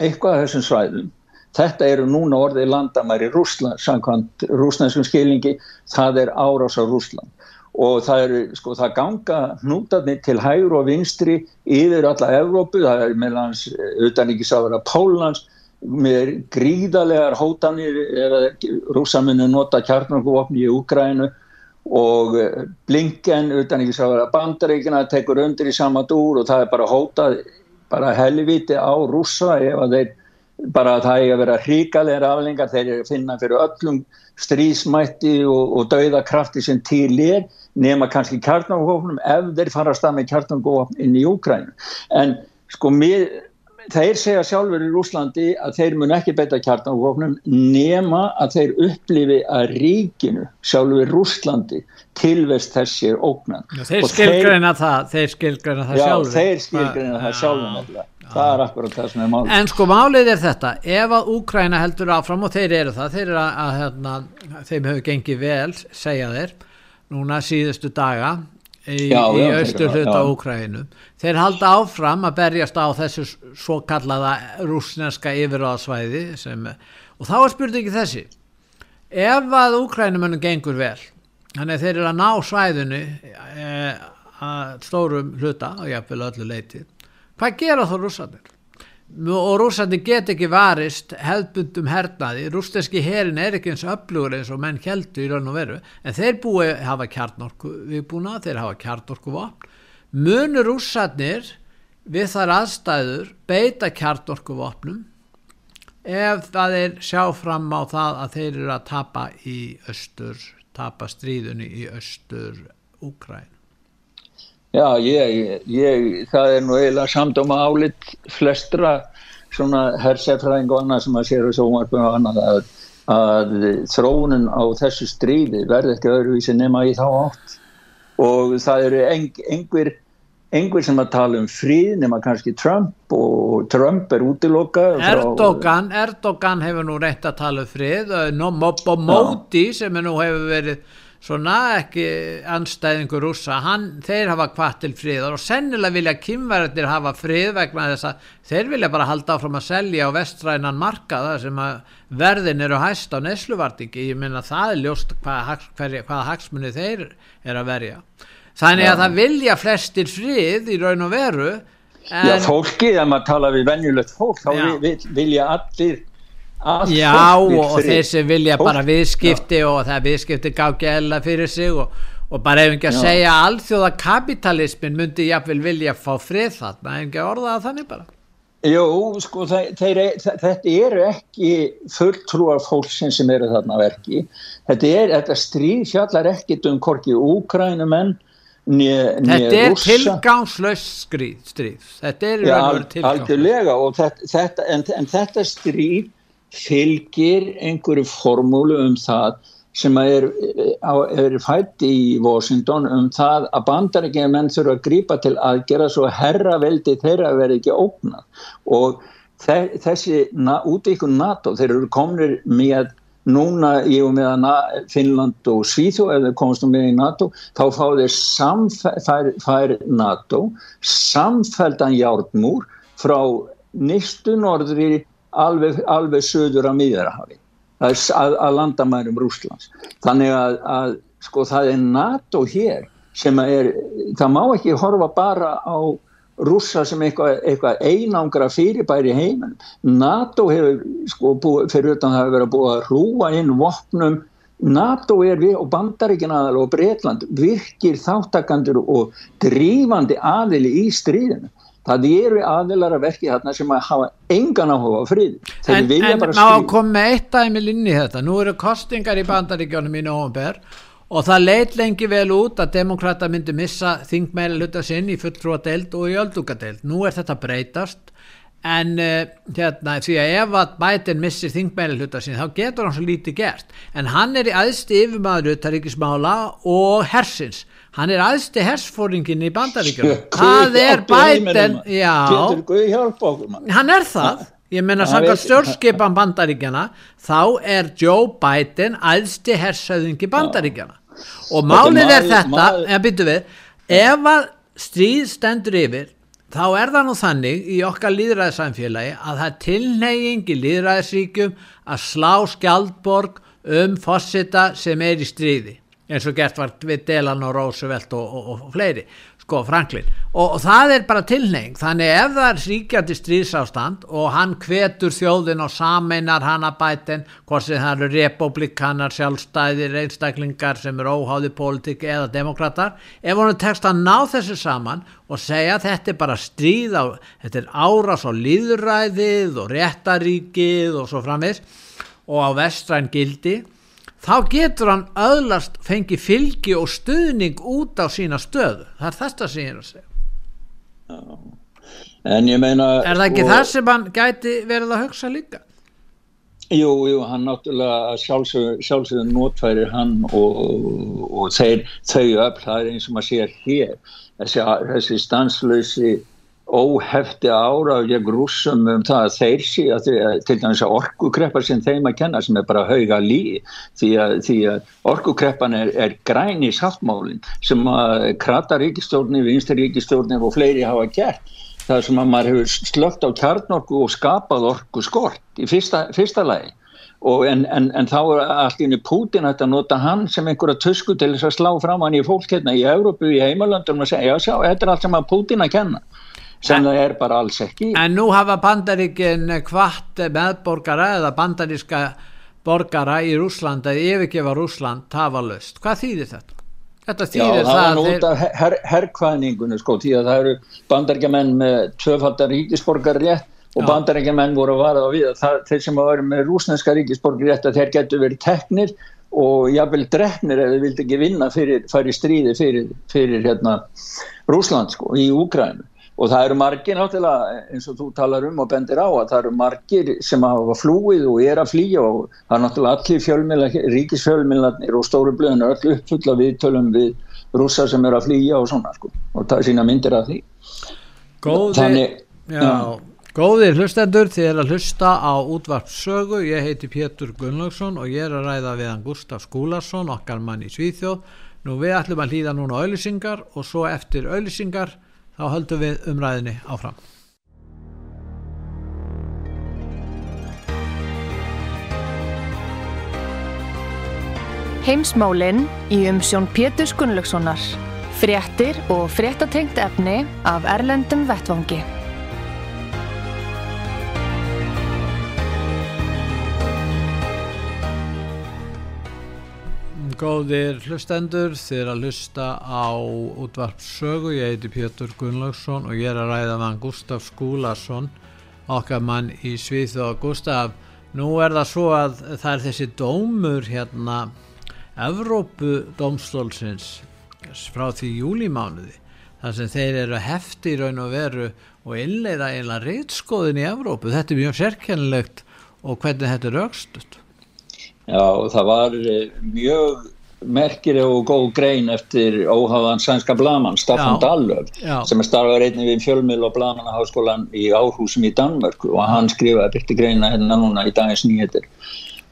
eitthvað af þessum svæðum. Þetta eru núna orðið landamæri Rúsland, samkvæmt rúslandskum skilingi það er árás á Rúsland og það eru, sko, það ganga hnútarnir til hægur og vinstri yfir alla Evrópu, það er meðlans utanrikiðsáður að Pólans með gríðalegar hótanir rúsaminu nota kjarnarkuvopni í Úgrænu og eh, Blinken utan ekki sá að bandaríkina tekur undir í sama dúr og það er bara hótað bara helviti á rúsa ef að þeir bara að það er að vera hríkalegar aflengar þeir finna fyrir öllum strísmætti og, og dauðakrafti sem til er nema kannski kjarnarkuvopnum ef þeir fara að með kjarnarkuvopn inn í Úgrænu en sko mér þeir segja sjálfur í Rúslandi að þeir mun ekki beita kjarnavofnum nema að þeir upplifi að ríkinu sjálfur í Rúslandi tilvest þessi ógnan. Já, þeir skilgreina það, þeir skilgreina það sjálfur. Já, þeir skilgreina það sjálfur. Það er akkurat það sem er málið. En sko málið er þetta, ef að Úkræna heldur áfram og þeir eru það, þeir eru að, að hérna, þeim hefur gengið vel, segja þeir, núna síðustu daga, í, í austur hluta Úkrænum þeir halda áfram að berjast á þessu svo kallaða rúsneska yfiráðsvæði og þá er spurningi þessi. Ef að Úkrænumunum gengur vel þannig að þeir eru að ná svæðinu e, að stórum hluta og jáfnvel öllu leiti hvað gera þá rússanir? Og rúsandi get ekki varist hefðbundum hernaði, rústenski herin er ekki eins öflugur eins og menn heldur í raun og veru, en þeir búi hafa kjarnorku viðbúna, þeir hafa kjarnorku vopn, munur rússanir við þar aðstæður beita kjarnorku vopnum ef það er sjá fram á það að þeir eru að tapa í östur, tapa stríðunni í östur Úkræn Já, ég, ég, það er nú eiginlega samdóma álit flestra svona hersefræðing og annað sem að sér og sjómarpunum og annað að, að þróunin á þessu stríði verði ekki öðruvísi nema í þá átt. Og það eru eng, engver, engver sem að tala um fríð nema kannski Trump og Trump er útilokka Erdogan, Erdogan hefur nú reynt að tala um fríð og Móti sem nú hefur verið svona ekki anstæðingur rúsa, hann, þeir hafa hvað til friðar og sennilega vilja kymverðir hafa frið vegna þess að þeir vilja bara halda áfram að selja á vestrænan markaða sem að verðin eru hæst á nesluvartingi, ég minna það er ljóst hvaða, hvaða, hvaða hagsmunni þeir er að verja. Þannig að það vilja flestir frið í raun og veru en... Já, fólkið, ef maður tala við venjulegt fólk, þá vil, vilja allir Já og þeir sem vilja bara viðskipti já. og það viðskipti gági eða fyrir sig og, og bara ef ekki að já. segja alþjóða kapitalismin myndi jáfnvel vilja fá frið þarna, ef ekki að orða það þannig bara. Jú, sko þeir, þeir, þetta eru ekki fulltrúar fólksinn sem eru þarna verki. Þetta, er, þetta stríð fjallar ekkit um korki úkrænumenn Þetta er tilgangslöst stríð þetta er ja, tilgangslöst þetta, en, en þetta stríð fylgir einhverju formúlu um það sem er, er fætt í Washington um það að bandarækja menn þurfa að grípa til aðgera svo herra veldi þeirra verði ekki ógnað. Og þessi út í ykkur NATO þeir eru komnir með núna ég og meðan Finnland og Svíþó ef þeir komast um með í NATO þá fá þeir samfær fær NATO samfældan hjártmúr frá nýstu norðri alveg, alveg söður á miðjarhafi að, að landamærum Rúslands þannig að, að sko það er NATO hér sem er, það má ekki horfa bara á rússa sem eitthvað, eitthvað einangra fyrirbæri heimin. NATO hefur, sko, búið, fyrir utan það hefur verið að búið að hrúa inn vopnum. NATO er við og bandaríkin aðal og Breitland virkir þáttakandur og drífandi aðili í stríðinu. Það eru aðilar að verki þarna sem að hafa engan áhuga á frið. En, en ná kom með eitt dæmil inn í þetta. Nú eru kostingar í bandaríkjónum í nógumber og það leit lengi vel út að demokrata myndi missa þingmeili hluta sinn í fulltrúadeild og í öldungadeild. Nú er þetta breytast. En uh, hérna því að ef að bætin missir þingmeili hluta sinn þá getur hann svo lítið gert. En hann er í aðsti yfirmaður utaríkismála og hersins hann er aðsti hersfóringin í bandaríkjum það er bætin já, hann er það. Ég menna samkvæmt stjórnskipan bandaríkjana þá er Joe Biden aðsti hersauðingi bandaríkjana og málið er þetta en byrju við, ef að stríð stendur yfir þá er það nú þannig í okkar líðræðissamfélagi að það er tilneying í líðræðisríkjum að slá skjaldborg um fossita sem er í stríði eins og gert var við Delan og Roosevelt og, og, og fleiri sko Franklin. Og, og það er bara tilneying þannig ef það er ríkjandi stríðsástand og hann hvetur þjóðin og sameinar hann að bætin hvort sem það eru republikanar sjálfstæðir einstaklingar sem eru óháði pólitík eða demokrater ef hann tekst að ná þessu saman og segja þetta er bara stríð á, þetta er árás á líðuræðið og réttaríkið og svo framvis og á vestræn gildi þá getur hann öðlast fengi fylgi og stuðning út á sína stöðu. Það er þetta sem ég er að segja. En ég meina er það ekki og... það sem hann gæti verið að hugsa líka? Jú, jú, hann náttúrulega sjálfsögðu notfærir hann og, og, og þeir, þau öll, það er eins og maður sér hér. Þessi, þessi stanslösi óhefti ára gegn rúsum um það að þeir sé að til dæmis að orkukreppa sem þeim að kenna sem er bara hauga lí því að, að orkukreppan er, er græn í sáttmálinn sem að krata ríkistjórnir, vinstir ríkistjórnir og fleiri hafa gert. Það sem að maður hefur slögt á kjarnorku og skapað orku skort í fyrsta, fyrsta lagi. En, en, en þá er allir Putin að nota hann sem einhverja tusku til þess að slá fram hann í fólk hérna í Európu, í heimalöndum og segja, já sjá, þetta er allt sem að Putin að kenna sem það er bara alls ekki. En nú hafa bandaríkin hvart meðborgara eða bandaríska borgara í Rúsland eða yfirgefa Rúsland tafalust hvað þýðir þetta? Þetta þýðir Já, það, það er út af her, herrkvæningunni sko, því að það eru bandaríkjaman með tvöfaldar ríkisborgar rétt og bandaríkjaman voru að vara á við það, þeir sem verið með rúsneska ríkisborgar rétt að þeir getur verið teknir og jáfnveil drefnir ef þeir vildi ekki vinna fyrir, fyrir stríði fyrir, fyrir hérna, Rúsland sko, í Úkrænu og það eru margir náttúrulega eins og þú talar um og bendir á að það eru margir sem hafa flúið og er að flýja og það er náttúrulega allir fjölmjöla, ríkisfjölmjölanir og stóru blöðinu öll uppfulla viðtölum við rússar sem eru að flýja og svona sko og það er sína myndir af því. Góði, Þannig, já. Góðir hlustendur þið er að hlusta á útvarpsögu ég heiti Pétur Gunnlaugsson og ég er að ræða við hann Gustaf Skúlarsson okkar mann í Svíþjóð. Nú við ætlum að hlýða núna auðlisingar og svo eftir auðlisingar þá höldum við umræðinni áfram. Heimsmálinn í umsjón Pétur Gunnlaugssonar. Fréttir og fréttatengt efni af Erlendum Vettvangi. Góðir hlustendur, þið er að hlusta á útvarpsögu, ég heiti Pétur Gunnlaugsson og ég er að ræða mann Gustaf Skúlarsson, okkar mann í Svíð og Gustaf, nú er það svo að það er þessi dómur hérna, Evrópu dómstólsins frá því júlimánuði, þar sem þeir eru hefti í raun og veru og innleira einlega reytskoðin í Evrópu, þetta er mjög sérkennilegt og hvernig þetta er aukstut. Já, það var eh, mjög merkileg og góð grein eftir óháðan sænska blaman Staffan Dallöf sem er starfað reyni við fjölmil og blamanahásskólan í Áhúsum í Danmörku og hann skrifaði byrti greina hérna núna í dagins nýhetir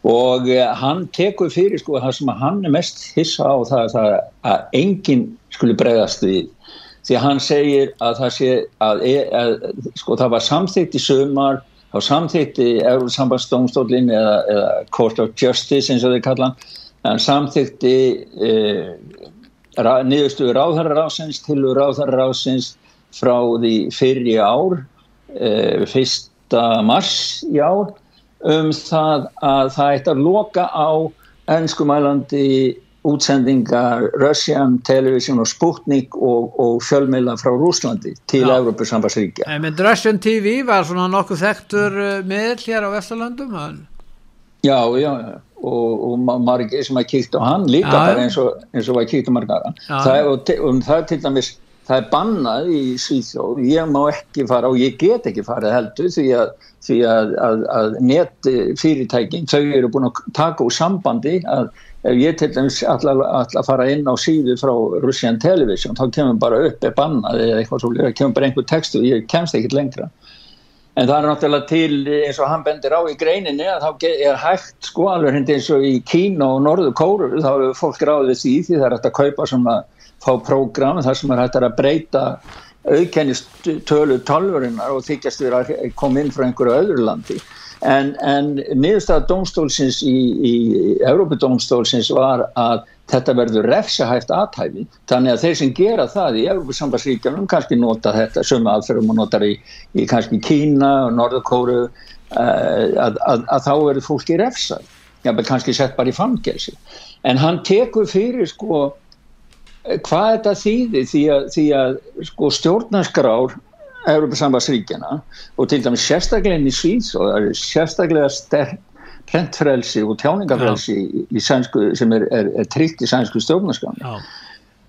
og uh, hann tekur fyrir sko það sem hann er mest hissa á það, það að enginn skulle bregðast við. Því að hann segir að það sé að, e, að, sko það var samþýtt í sömar þá samþýtti Európa-sambandsdómstólinn eða, eða Court of Justice eins og þeir kalla hann samþýtti eh, niðurstuður ráðharrarásins til ráðharrarásins frá því fyrir í ár eh, fyrsta mars í ár um það að það eitt að loka á ennskumælandi útsendingar Russian Television og Sputnik og, og fjölmeila frá Rúslandi til Európa-sambassríkja. En Russian TV var svona nokkuð þekktur uh, miðl hér á Vesturlandum? Já, já, og, og margir sem kíkt á hann líka já, bara eins og, eins og kíkt á margara. Það, og, og það er til dæmis, það er bannað í Svíþjóð, ég má ekki fara og ég get ekki farið heldur því að, því að, að, að net fyrirtækin, þau eru búin að taka úr sambandi að ef ég til dæmis ætla að fara inn á síðu frá Russian Television þá kemur bara upp eða bannað eða eitthvað svo kemur bara einhver textu og ég kemst ekkit lengra en það er náttúrulega til eins og hann bendir á í greininni að þá er hægt sko alveg hindi eins og í Kína og Norðu Kóru þá eru fólk ráðið því því það er hægt að kaupa svona fá prógram þar sem er hægt að breyta aukennist tölu tölvurinnar og þykjast við að koma inn frá einhverju öðru landi. En, en niðurstað domstólsins í, í Európa-domstólsins var að þetta verður refsahæft aðhæfi þannig að þeir sem gera það í Európa-sambassríkjanum kannski nota þetta sömu aðferðum og notar í, í kannski Kína og Norðurkóru uh, að, að, að þá verður fólki refsað, kannski sett bara í fangelsi. En hann tekur fyrir sko hvað þetta þýði því að, því að sko stjórnarskrár Európa-sambassríkjana og til dæmis sérstaklega inn í Svíðs og sérstaklega sterk plentfrelsi og tjáningafrelsi sænsku, sem er, er, er tryggt í sænsku stjórnarskrán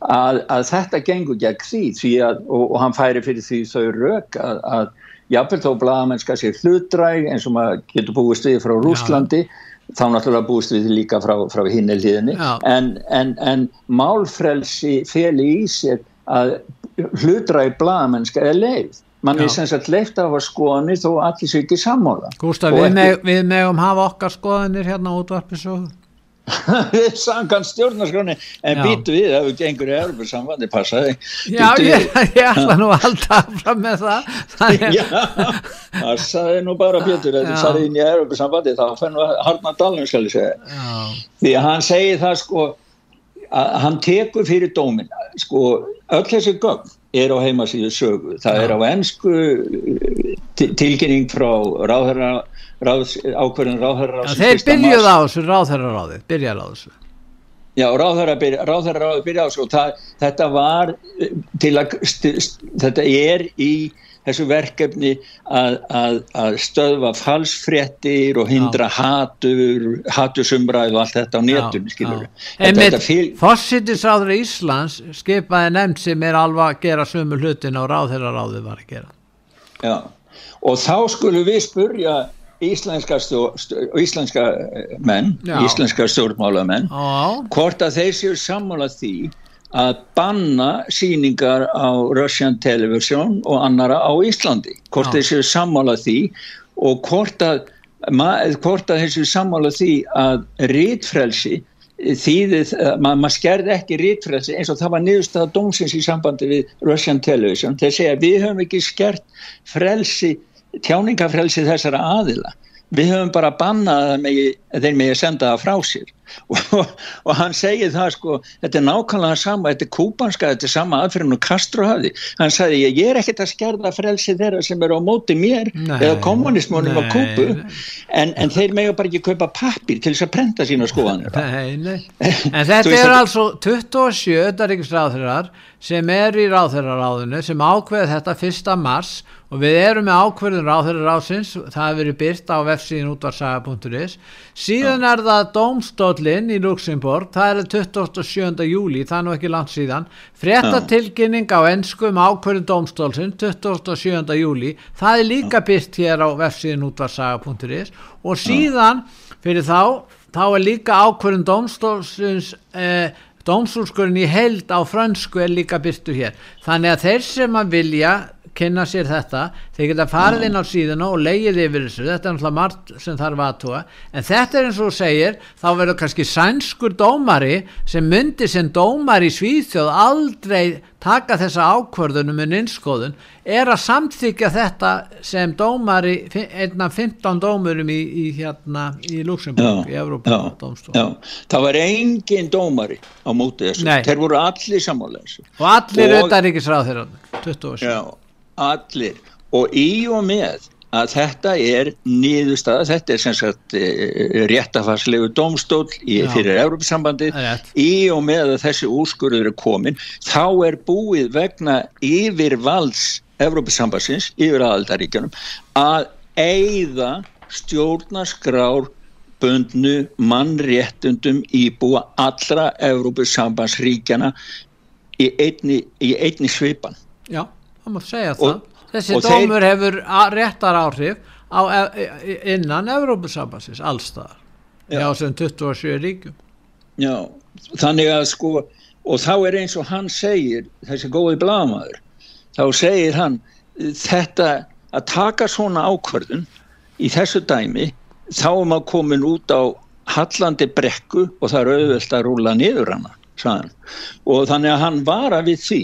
að, að þetta gengur gegn því, því að, og, og hann færi fyrir því þau rauk að, að jáfnveld þó blagamennska sér hlutdræg eins og maður getur búist við frá Rúslandi Já. þá náttúrulega búist við líka frá, frá hinni liðinni en, en, en málfrelsi feli í sér að hlutræg blagamennska er leið mann er sem sagt leift af að skoðanir þó allir sér ekki sammála. Gústaf, við, meg, við megum hafa okkar skoðanir hérna útvarpisöðu við sangan stjórnarskráni en býtu við að við gengur í erfur samfandi passaði já ég, ég ætla nú alltaf fram með það, það er... já, passaði nú bara Pétur að þið sarði inn í erfur samfandi þá fennu að harna dalnum skal ég segja. Já. því að hann segi það sko að hann tekur fyrir dómin sko öll þessi gögn er á heimasíðu sögu. Það Já. er á ennsku tilkynning frá ráðherra, ráðs, ákverðin ráðherra Já, þeir byrjuð á þessu ráðherra ráðið, byrjaði á þessu. Já, ráðherra, ráðherra ráðið byrjaði á þessu og það, þetta var til að, þetta er í þessu verkefni að, að, að stöðva falsfrettir og hindra hatur, hatusumræð og allt þetta á netun Fossitisráður í Íslands skipaði nefnd sem er alveg að gera sömu hlutin á ráðherraráðu var að gera. Já, og þá skulum við spurja íslenska, íslenska menn Já. íslenska stjórnmálamenn hvort að þeir séu sammálað því að banna síningar á Russian Television og annara á Íslandi. Hvort þeir séu sammála því og hvort að, hvort að þeir séu sammála því að rítfrelsi þýðið, maður ma skerði ekki rítfrelsi eins og það var niðurstaða dómsins í sambandi við Russian Television. Þeir segja við höfum ekki skert frelsi, tjáningafrelsi þessara aðila. Við höfum bara bannað að þeir megi senda það frá sér og, og hann segir það sko þetta er nákvæmlega sama, þetta er kúbanska þetta er sama aðferðin og Castro hafði. Hann sagði ég er ekkert að skerða frelsi þeirra sem eru á móti mér nei, eða kommunismónum á kúpu en, en þeir megi bara ekki kaupa pappir til þess að prenta sína skoðanir. En þetta er altså 27 öðaríkisráðherrar sem er í ráðherraráðinu sem ákveð þetta fyrsta mars og við erum með ákveðin ráðherraráðsins það hefur verið byrt á vefsíðin útvarsaga.is síðan er það Dómstóllin í Luxemburg það er 27. júli, það er nú ekki langt síðan frettatilkynning á ennskum ákveðin Dómstólsins 27. júli, það er líka byrt hér á vefsíðin útvarsaga.is og síðan fyrir þá þá er líka ákveðin Dómstólsins eh, dómsúlskurinn í held á fransku er líka byrtu hér þannig að þeir sem að vilja kynna sér þetta. Þeir geta farið inn á síðuna og leið yfir þessu, þetta er náttúrulega margt sem þarf aðtúa, en þetta er eins og þú segir þá verður kannski sænskur dómari sem myndi sem dómari í Svíþjóð aldrei taka þessa ákvörðunum með innskoðun er að samþykja þetta sem dómari einna 15 dómurum í, í hérna í Luxemburg, í Európa það var engin dómari á móti þessu, Nei. þeir voru allir sammálega og allir auðvitað ríkisráð þeirra 20 år já, allir og í og með að þetta er nýðustada, þetta er sem sagt eh, réttafarslegu domstól í, fyrir Európa-sambandið í og með að þessi úrskurður er komin, þá er búið vegna yfir valds Európa-sambandsins, yfir aðaldaríkjunum að eigða stjórnaskrár bundnu mannréttundum íbúa allra Európa-sambandsríkjana í í einni svipan. Já, það má segja það. Og, þessi og dómur þeir... hefur réttar áhrif á, e, e, innan Evrópusambansins allstaðar já sem 27 ríkum já, þannig að sko og þá er eins og hann segir þessi góði blamaður þá segir hann þetta að taka svona ákvörðun í þessu dæmi þá er maður komin út á hallandi brekku og það er auðvöld að rúla niður hana sagðan. og þannig að hann vara við því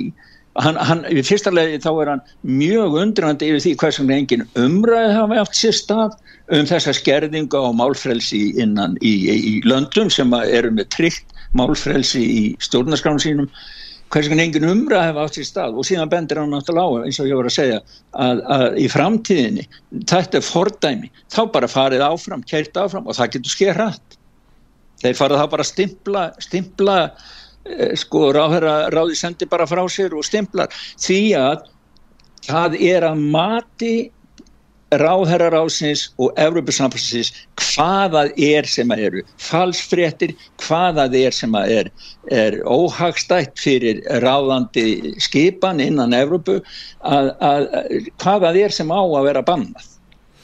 hann, hann, í fyrsta legi þá er hann mjög undrandi yfir því hversum engin umræði hafa átt sér stað um þessa skerðinga og málfrelsi innan í, í, í löndum sem eru með tryggt málfrelsi í stjórnarskránu sínum. Hversum engin umræði hafa átt sér stað? Og síðan bendir hann náttúrulega á eins og ég voru að segja að, að í framtíðinni þetta er fordæmi, þá bara farið áfram, kært áfram og það getur sker hratt þeir farið þá bara stimpla stimpla sko ráðherra ráði sendi bara frá sér og stimplar því að það er að mati ráðherra ráðsins og Európa-samfansins hvaðað er sem að eru falsfréttir, hvaðað er sem að er, er óhagstætt fyrir ráðandi skipan innan Európu að, að hvaðað er sem á að vera bannað.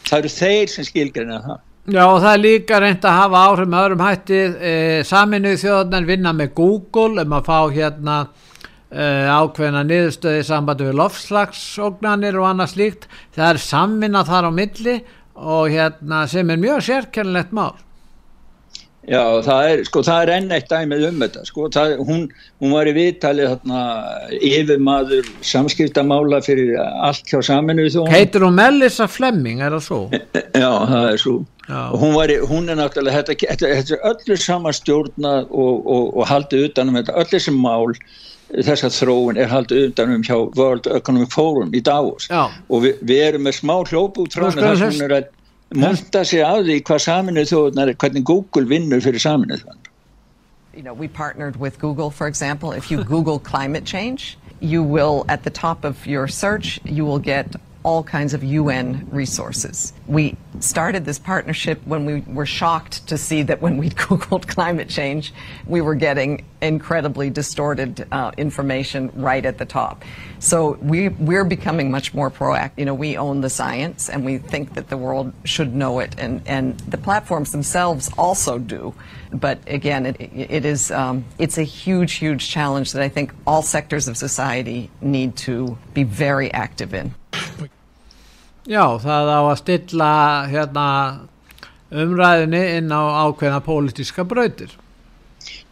Það eru þeir sem skilgreina það Já og það er líka reynd að hafa áhrif með öðrum hætti. E, saminuð þjóðarnar vinna með Google um að fá hérna e, ákveðina niðurstöði sambandi við lofslagsógnanir og annað slíkt. Það er samvinna þar á milli og hérna sem er mjög sérkennilegt mál Já, það er, sko, það er enn eitt dæmið um þetta, sko, það, hún, hún var í viðtalið þarna yfirmaður samskiptamála fyrir allt hjá saminu þú. Heitir hún Melissa Flemming, er það svo? Já, það er svo. Hún, var, hún er náttúrulega, þetta, þetta, þetta er öllu sama stjórna og, og, og haldið utanum þetta, öllu sem mál þess að þróun er haldið utanum hjá World Economic Forum í Davos Já. og vi, við erum með smá hljópu út frá þess að hún er að af því hvað þjóðunar er, hvernig Google vinnur fyrir þjóðunar. You know, we partnered with Google, for example. If you Google climate change, you will, at the top of your search, you will get all kinds of UN resources. We started this partnership when we were shocked to see that when we Googled climate change, we were getting incredibly distorted uh, information right at the top. So we, we're becoming much more proactive. You know, we own the science and we think that the world should know it, and, and the platforms themselves also do. But again, it, it is, um, it's a huge, huge challenge that I think all sectors of society need to be very active in. Já, það á að stilla hérna, umræðinni inn á ákveðna pólitíska brautir.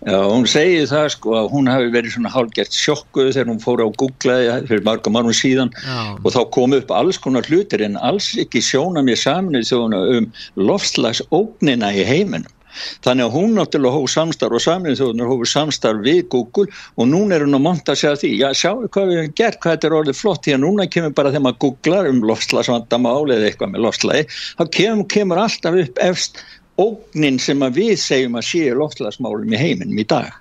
Já, hún segir það sko að hún hafi verið svona hálfgert sjokkuð þegar hún fór á Google fyrir marga márnum síðan Já. og þá kom upp alls konar hlutir en alls ekki sjóna mér saman um lofslagsóknina í heiminum. Þannig að hún náttúrulega hóf samstarf og samlinn þjóðunar hófur samstarf við Google og núna er hún að monta sig að því já sjáu hvað við hefum gert, hvað þetta er orðið flott því að núna kemur bara þegar maður googlar um lofslagsvandamál eða eitthvað með lofslagi þá kemur, kemur alltaf upp efst ógnin sem að við segjum að séu lofslagsmálum í heiminum í dag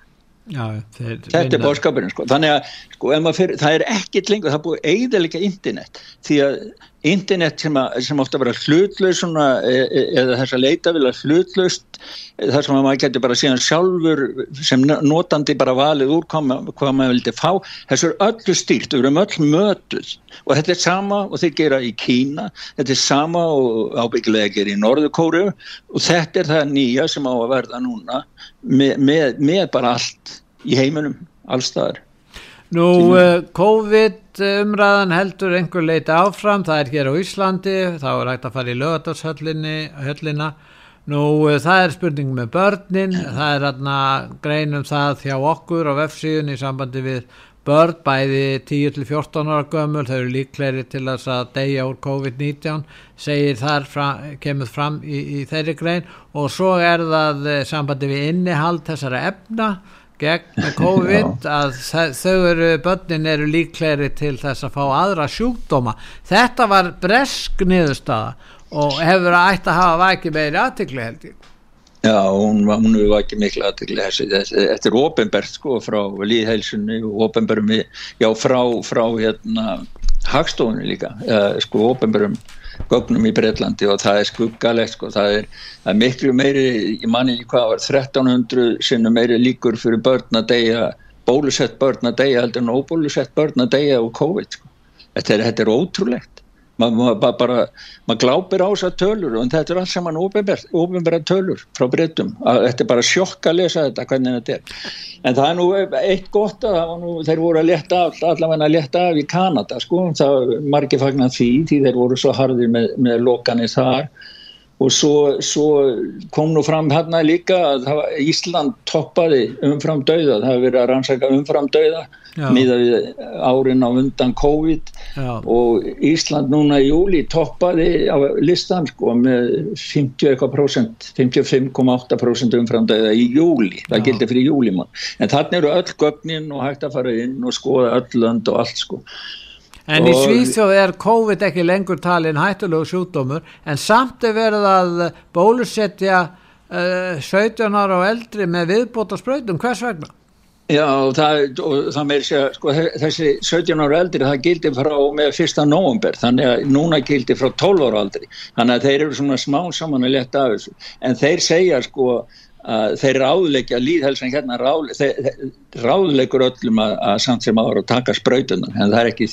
Já, þetta er bóðskapurinn sko. þannig að sko, fyrir, það er ekkit lengur, það er búið eiginlega internet því að internet sem, að, sem ofta vera hlutlaus svona, e, e, eða þess að leita vilja hlutlaust þar sem maður getur bara síðan sjálfur sem notandi bara valið úr hvað, maður vildi fá. Þessu er öllu stýrt, við erum öll mötuð. Og þetta er sama og þeir gera í Kína þetta er sama og ábyggilega gera í Norðukóru og þetta er það nýja sem á að verða núna með, með, með bara allt í heiminum, allstaðar Nú, uh, COVID umræðan heldur einhver leiti áfram, það er hér á Íslandi, þá er hægt að fara í lögatarshöllina. Nú, uh, það er spurning með börnin, það er hérna greinum það hjá okkur á F7 í sambandi við börn, bæði 10-14 ára gömul, þau eru líkleri til að deyja úr COVID-19, segir þar, fram, kemur fram í, í þeirri grein. Og svo er það eh, sambandi við innihald þessara efna gegn COVID að þau eru, börnin eru líkleri til þess að fá aðra sjúkdóma. Þetta var bresk niðurstaða og hefur að ætta að hafa vækið meiri aðtikli held ég. Já, hún, hún hefur ekki miklu aðtökli þessi, þetta er ofinbært sko frá líðheilsunni og ofinbærum já frá, frá hérna hagstofunni líka, sko ofinbærum gögnum í Breitlandi og það er skuggalegt sko, það er, það er miklu meiri, ég manni ekki hvað var 1300 sinna meiri líkur fyrir börn að deyja, bólusett börn að deyja heldur en óbólusett börn að deyja og COVID sko, þetta er, þetta er ótrúlegt maður ma bara, maður glápir á þessar tölur og þetta er allt saman ofinbæra tölur frá breytum, þetta er bara sjokk að lesa þetta hvernig þetta er. En það er nú eitt gott að nú, þeir voru að leta af, allavega að leta af í Kanada sko, það margir fagnar því því þeir voru svo hardir með, með lokanir þar. Og svo, svo kom nú fram hérna líka að Ísland toppaði umfram dauða, það hefur verið að rannsaka umfram dauða miða við árin á undan COVID. Já. og Ísland núna í júli toppaði á listan sko með 50,8% 55,8% umframdæða í júli, það gildi fyrir júlimann en þannig eru öll gögnin og hægt að fara inn og skoða öll lönd og allt sko. En í Svíþjóð er COVID ekki lengur talin hættulegu sjúkdómur en samt er verið að bólusetja uh, 17 ára og eldri með viðbóta spröytum, hvers vegna? Já, og það, það meir að sko, þessi 17 ára eldri það gildi frá með fyrsta nógumber þannig að núna gildi frá 12 ára aldri. Þannig að þeir eru svona smá saman að leta af þessu. En þeir segja sko að þeir ráðleikja líðhelsan hérna ráðleikur öllum að, að samt sem ára að taka spröytunan en það er ekki,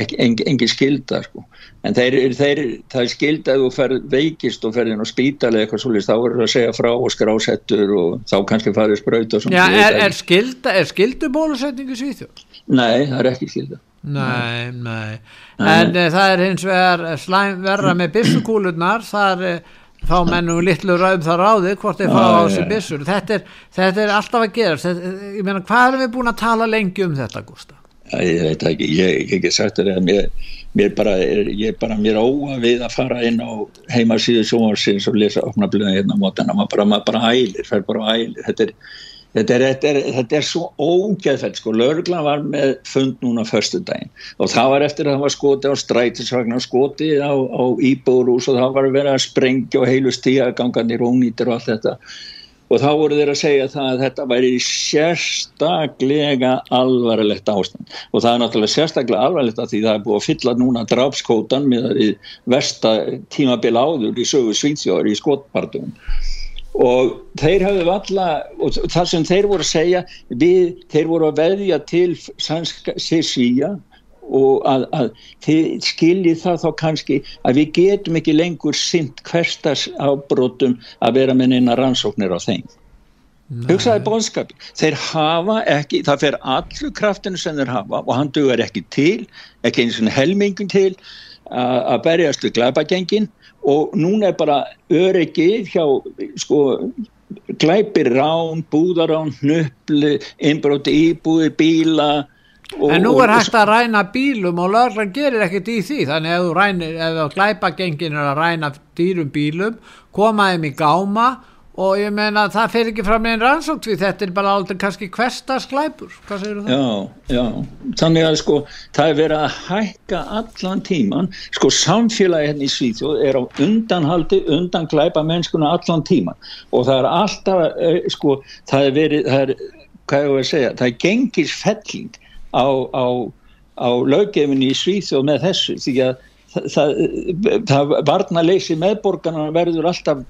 ekki engin, engin skilda sko. en þeir, þeir, það er skilda að þú fer veikist og ferðin og spítalega eitthvað svolítið þá verður það að segja frá og skrásettur og þá kannski farið spröytu Já, er, er, skilda, er skildu bólusetningu svíþjóð? Nei, það er ekki skilda Nei, nei, en nei. það er hins vegar slæm verra með bissukúlunar það er þá mennum við litlu rauð þar á þig hvort þeir fá á þessi bissur þetta er, þetta er alltaf að gera þetta, ég meina hvað erum við búin að tala lengi um þetta Gústa? Ég veit ekki, ég hef ekki sagt þetta mér, mér bara, ég bara mér óa við að fara inn á heimasíðu sjóarsins og lesa opna blöðin hérna á mótana, maður bara, maður bara ælir, fer bara ælir, þetta er Þetta er, þetta, er, þetta er svo ógeðfælt sko, lauruglan var með fund núna förstu daginn og það var eftir að það var skoti á strætisvagn og skoti á, á íbúrús og það var verið að sprengja og heilu stíaganganir og nýtir og allt þetta. Og þá voru þeir að segja það að þetta væri sérstaklega alvarlegt ástand. Og það er náttúrulega sérstaklega alvarlegt að því það er búið að fylla núna drafskótan með versta tímabil áður í sögu svíþjóður í skotpartum og þeir hafðu valla og það sem þeir voru að segja við, þeir voru að veðja til sísíja og að, að þið skiljið það þá kannski að við getum ekki lengur sint hverstas ábrotum að vera með neina rannsóknir á þeim. Hugsaði bóðskap þeir hafa ekki, það fer allur kraftinu sem þeir hafa og hann dugar ekki til ekki eins og helmingin til að berjast við glæpagengin og núna er bara öryggi hjá sko glæpir rán, búðarán, hnöppli, innbróti íbúði, bíla og, En nú er hægt að ræna bílum og lögran gerir ekkert í því. Þannig að ef ef glæpagengin er að ræna dýrum bílum koma þeim í gáma og ég meina það fer ekki fram einn rannsókt því þetta er bara aldrei kannski hverstasklæpur hvað segir það? Já, já, þannig að sko það er verið að hækka allan tíman, sko samfélagi hérna í Svíþjóð er á undanhaldi undan glæpa mennskuna allan tíman og það er alltaf, eh, sko það er verið, það er, hvað ég voru að segja það er gengisfelling á, á, á löggefinni í Svíþjóð með þessu. Því að það, það, það varna leysi meðborgarna verður alltaf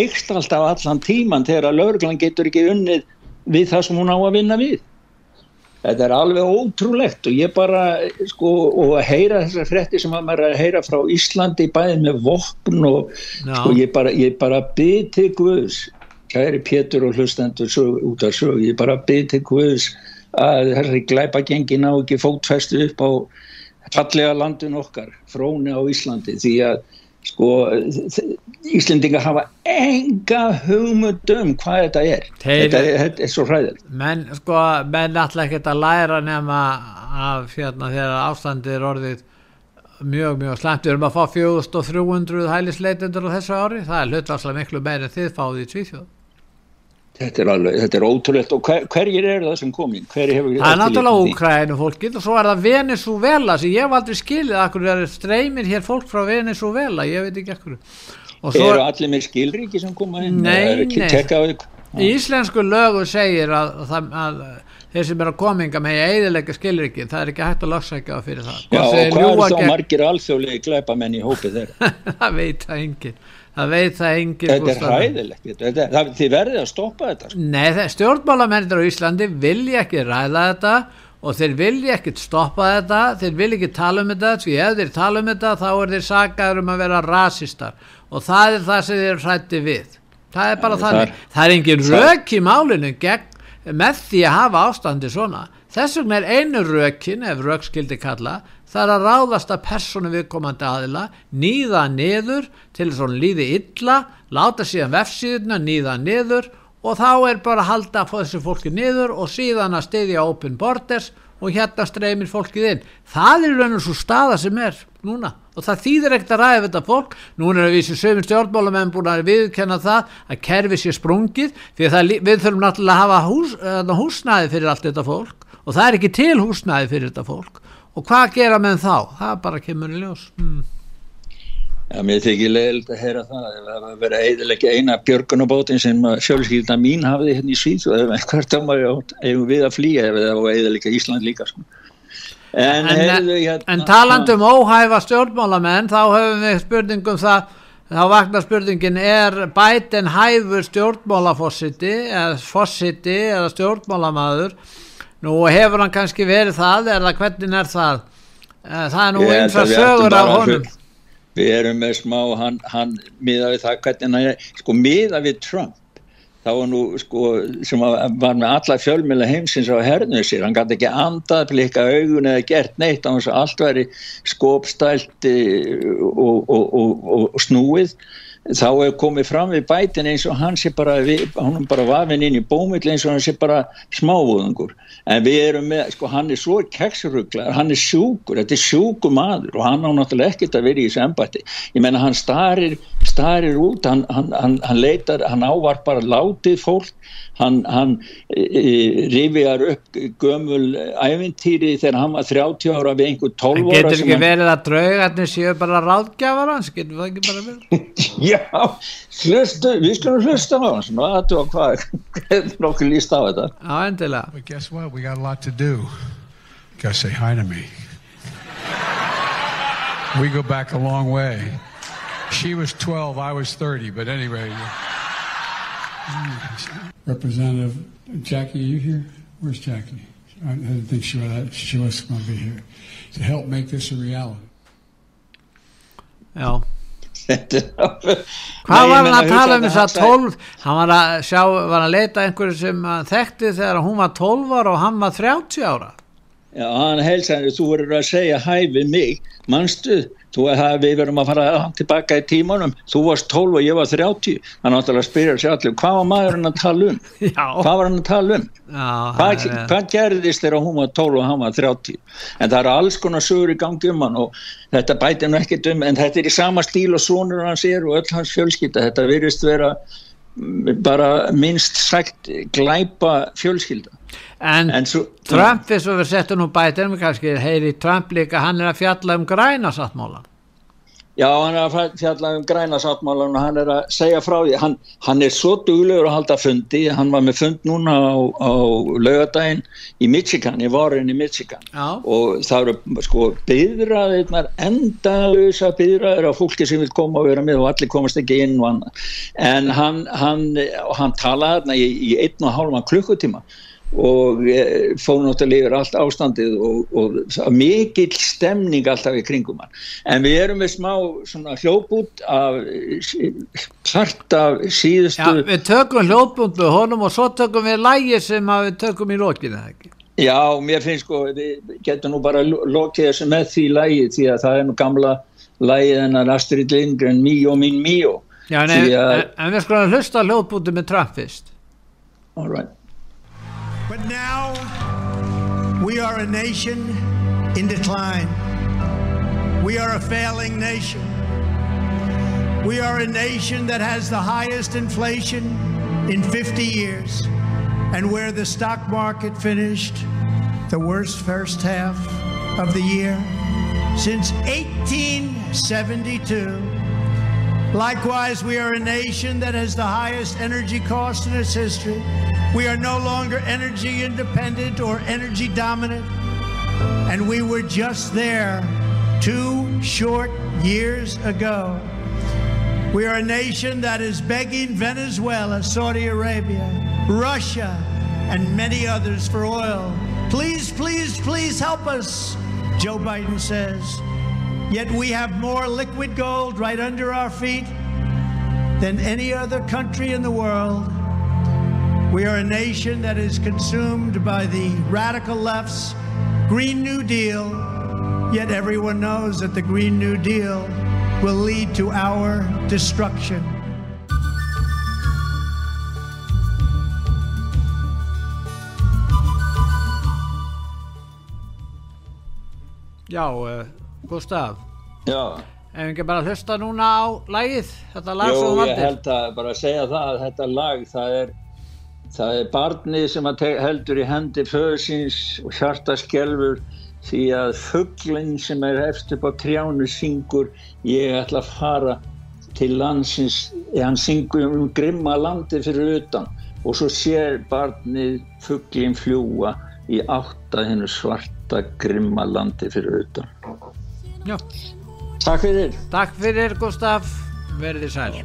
eikst alltaf allan tíman þegar að lauruglan getur ekki unnið við það sem hún á að vinna við þetta er alveg ótrúlegt og ég bara sko og að heyra þessar frettir sem maður er að heyra frá Íslandi bæðið með vopn og no. sko ég bara, bara byrð til Guðs kæri Pétur og hlustendur sög, út af sög, ég bara byrð til Guðs að þessari glæpa gengi ná ekki fótfestu upp á fallega landin okkar, fróni á Íslandi því að sko Íslendinga hafa enga hugmyndum hvað þetta er. Þeir, þetta, er, þetta er svo hræðil menn sko, menn alltaf ekkert að læra nema af hérna þegar ástandið er orðið mjög mjög slemt, við erum að fá 4300 hælisleitendur á þessu ári, það er hlutvarslega miklu meir en þið fáið í Svíþjóð Þetta er alveg, þetta er ótrúlegt. Og hver, hverjir eru það sem komin? Það er náttúrulega Úkrænu fólkið og svo er það Venezuela sem ég hef aldrei skilið akkur er streymir hér fólk frá Venezuela ég veit ekki ekkur svo, Eru allir með skilríki sem koma inn? Nei, nei. Íslensku lögu segir að, að, að þeir sem er að kominga með eðilega skilríki. Það er ekki hægt að lagsækja fyrir það. Já og hvað er þá margir alþjóðlega gleipa menn í hópið þeirra? Það veit það enginn það veit það engin þetta er hræðilegt þið verðið að stoppa þetta sko. Nei, stjórnmálamennir á Íslandi vilja ekki ræða þetta og þeir vilja ekki stoppa þetta þeir vilja ekki tala um þetta því ef þeir tala um þetta þá er þeir sagaður um að vera rasistar og það er það sem þeir hrætti við. Það er bara þannig, það er engin rök í málinu gegn, með því að hafa ástandi svona. Þess vegna er einu rökin ef rök skildi kalla það er að ráðast að personu viðkomandi aðila nýða niður til þess að hún líði illa láta síðan vefsíðuna nýða niður og þá er bara að halda að fá þessu fólki niður og síðan að stiðja open borders og hérna streymir fólkið inn. Það er raun og svo staða sem er núna og það þýðir ekkert að ræða þetta fólk. Núna er við sem sögum stjórnmálamenn búin að viðkenna það að kerfi sér sprungið því að við þurfum náttúrulega að hafa hús, húsnæði fyrir allt þetta fólk og það er ekki til húsnæði fyrir þetta fólk og hvað gera með þá? það bara kemur í ljós hmm. Já, mér þykir leiðilegt að heyra það það var verið eiginlega eina björgunabótin sem sjálfsvílda mín hafiði hérna í Svíð og hvert ámar eigum við að flýja ef það var eiginlega Ísland líka sko. En, en, heyrðu, hérna, en talandum óhæfa stjórnmálamenn þá höfum við spurningum það þá vaknar spurningin er bætin hæfur stjórnmálafossiti eða fossiti eða stjórnmálamaður Nú hefur hann kannski verið það eða hvernig er það? Eh, það er nú að sögur af honum. Við erum með smá, hann, hann miða við það hvernig hann er, sko miða við Trump, þá var nú sko sem var með alla fjölmjöla heimsins á hernuðu sér, hann gæti ekki andað, blikka augun eða gert neitt á hans að allt væri skópstælt og, og, og, og snúið þá er komið fram við bætin eins og hann sé bara, hann er bara vafinn inn í bómill eins og hann sé bara smávöðungur en við erum með, sko hann er svo keksruglar, hann er sjúkur, þetta er sjúku maður og hann á náttúrulega ekkert að vera í þessu embætti, ég menna hann starir starir út, hann, hann, hann, hann leitar, hann ávar bara látið fólk hann, hann e, e, rifjar upp gömul ævintýri þegar hann var 30 ára við einhver 12 ára getur ekki verið að draugarnir séu bara ráðgjafar hans, getur það ekki bara verið? Já, hlustu við skulum hlusta á hans og aðtúa hvað, hefur nokkuð líst á þetta. Já, endilega. But guess what, we got a lot to do. You gotta say hi to me. We go back a long way. She was 12, I was 30, but anyway Representative Jackie, are you here? Where's Jackie? I didn't think she was, she was going to be here to help make this a reality. Já. Hvað var hann að tala um þess að 12, hann var að sjá, var að leita einhverju sem þekkti þegar hún var 12 ára og hann var 30 ára. Já, hann heilsaði, þú verður að segja hæ við mig, mannstu, við verðum að fara tilbaka í tímanum, þú varst 12 og ég var 30, þannig að það spyrja sér allir, hvað var maður hann að tala um? Já. Hvað var hann að tala um? Já, hvað, er, hvað gerðist þegar hún var 12 og hann var 30? En það eru alls konar sögur í gangi um hann og þetta bæti hann ekkert um, en þetta er í sama stíl og sonur hans er og öll hans fjölskylda, þetta virðist vera bara minnst sagt glæpa fjölskylda. En, en svo, Trump þess að við setjum nú bætið kannski heyri Trump líka hann er að fjalla um græna sáttmálan Já, hann er að fjalla um græna sáttmálan og hann er að segja frá því. Hann, hann er svo duglegur að halda fundi. Hann var með fund núna á, á laugadaginn í Michigan í vorin í Michigan. Já. og það eru sko byðraðirnar endalösa byðraðir af fólki sem vil koma og vera með og allir komast ekki inn en hann, hann, hann talaði þarna í, í einn og hálfa klukkutíma og eh, fóð náttúrulega yfir allt ástandið og, og mikill stemning alltaf í kringum hann en við erum með smá hljóput af part af síðustu Já, við tökum hljóput með honum og svo tökum við lægi sem við tökum í lókinu Já, mér finnst sko, við getum nú bara lokið þessu með því lægi því að það er nú gamla lægið hennar Astrid Lindgren, Míó mín Míó. Já, en, en, en við skulum hlusta hljóðbúti með Trump fyrst. All right. But now we are a nation in decline. We are a failing nation. We are a nation that has the highest inflation in 50 years and where the stock market finished the worst first half of the year since 1872. Likewise, we are a nation that has the highest energy cost in its history. We are no longer energy independent or energy dominant. And we were just there two short years ago. We are a nation that is begging Venezuela, Saudi Arabia, Russia, and many others for oil. Please, please, please help us, Joe Biden says. Yet we have more liquid gold right under our feet than any other country in the world. We are a nation that is consumed by the radical left's Green New Deal, yet everyone knows that the Green New Deal will lead to our destruction. Já, uh, Gustaf. Já. Ef ekki bara hlusta núna á lagið, þetta lag Jó, sem þú ég vandir. held að bara að segja það að þetta lag, það er, það er barnið sem heldur í hendi föðsins og hjarta skelfur því að fugglinn sem er efst upp á trjánu syngur ég ætla að fara til landsins, hann syngur um grimma landi fyrir utan og svo sér barnið fugglinn fljúa í átta hennu svarta grimma landi fyrir utan. Já. Takk fyrir. Takk fyrir Gustaf, verðið sæl.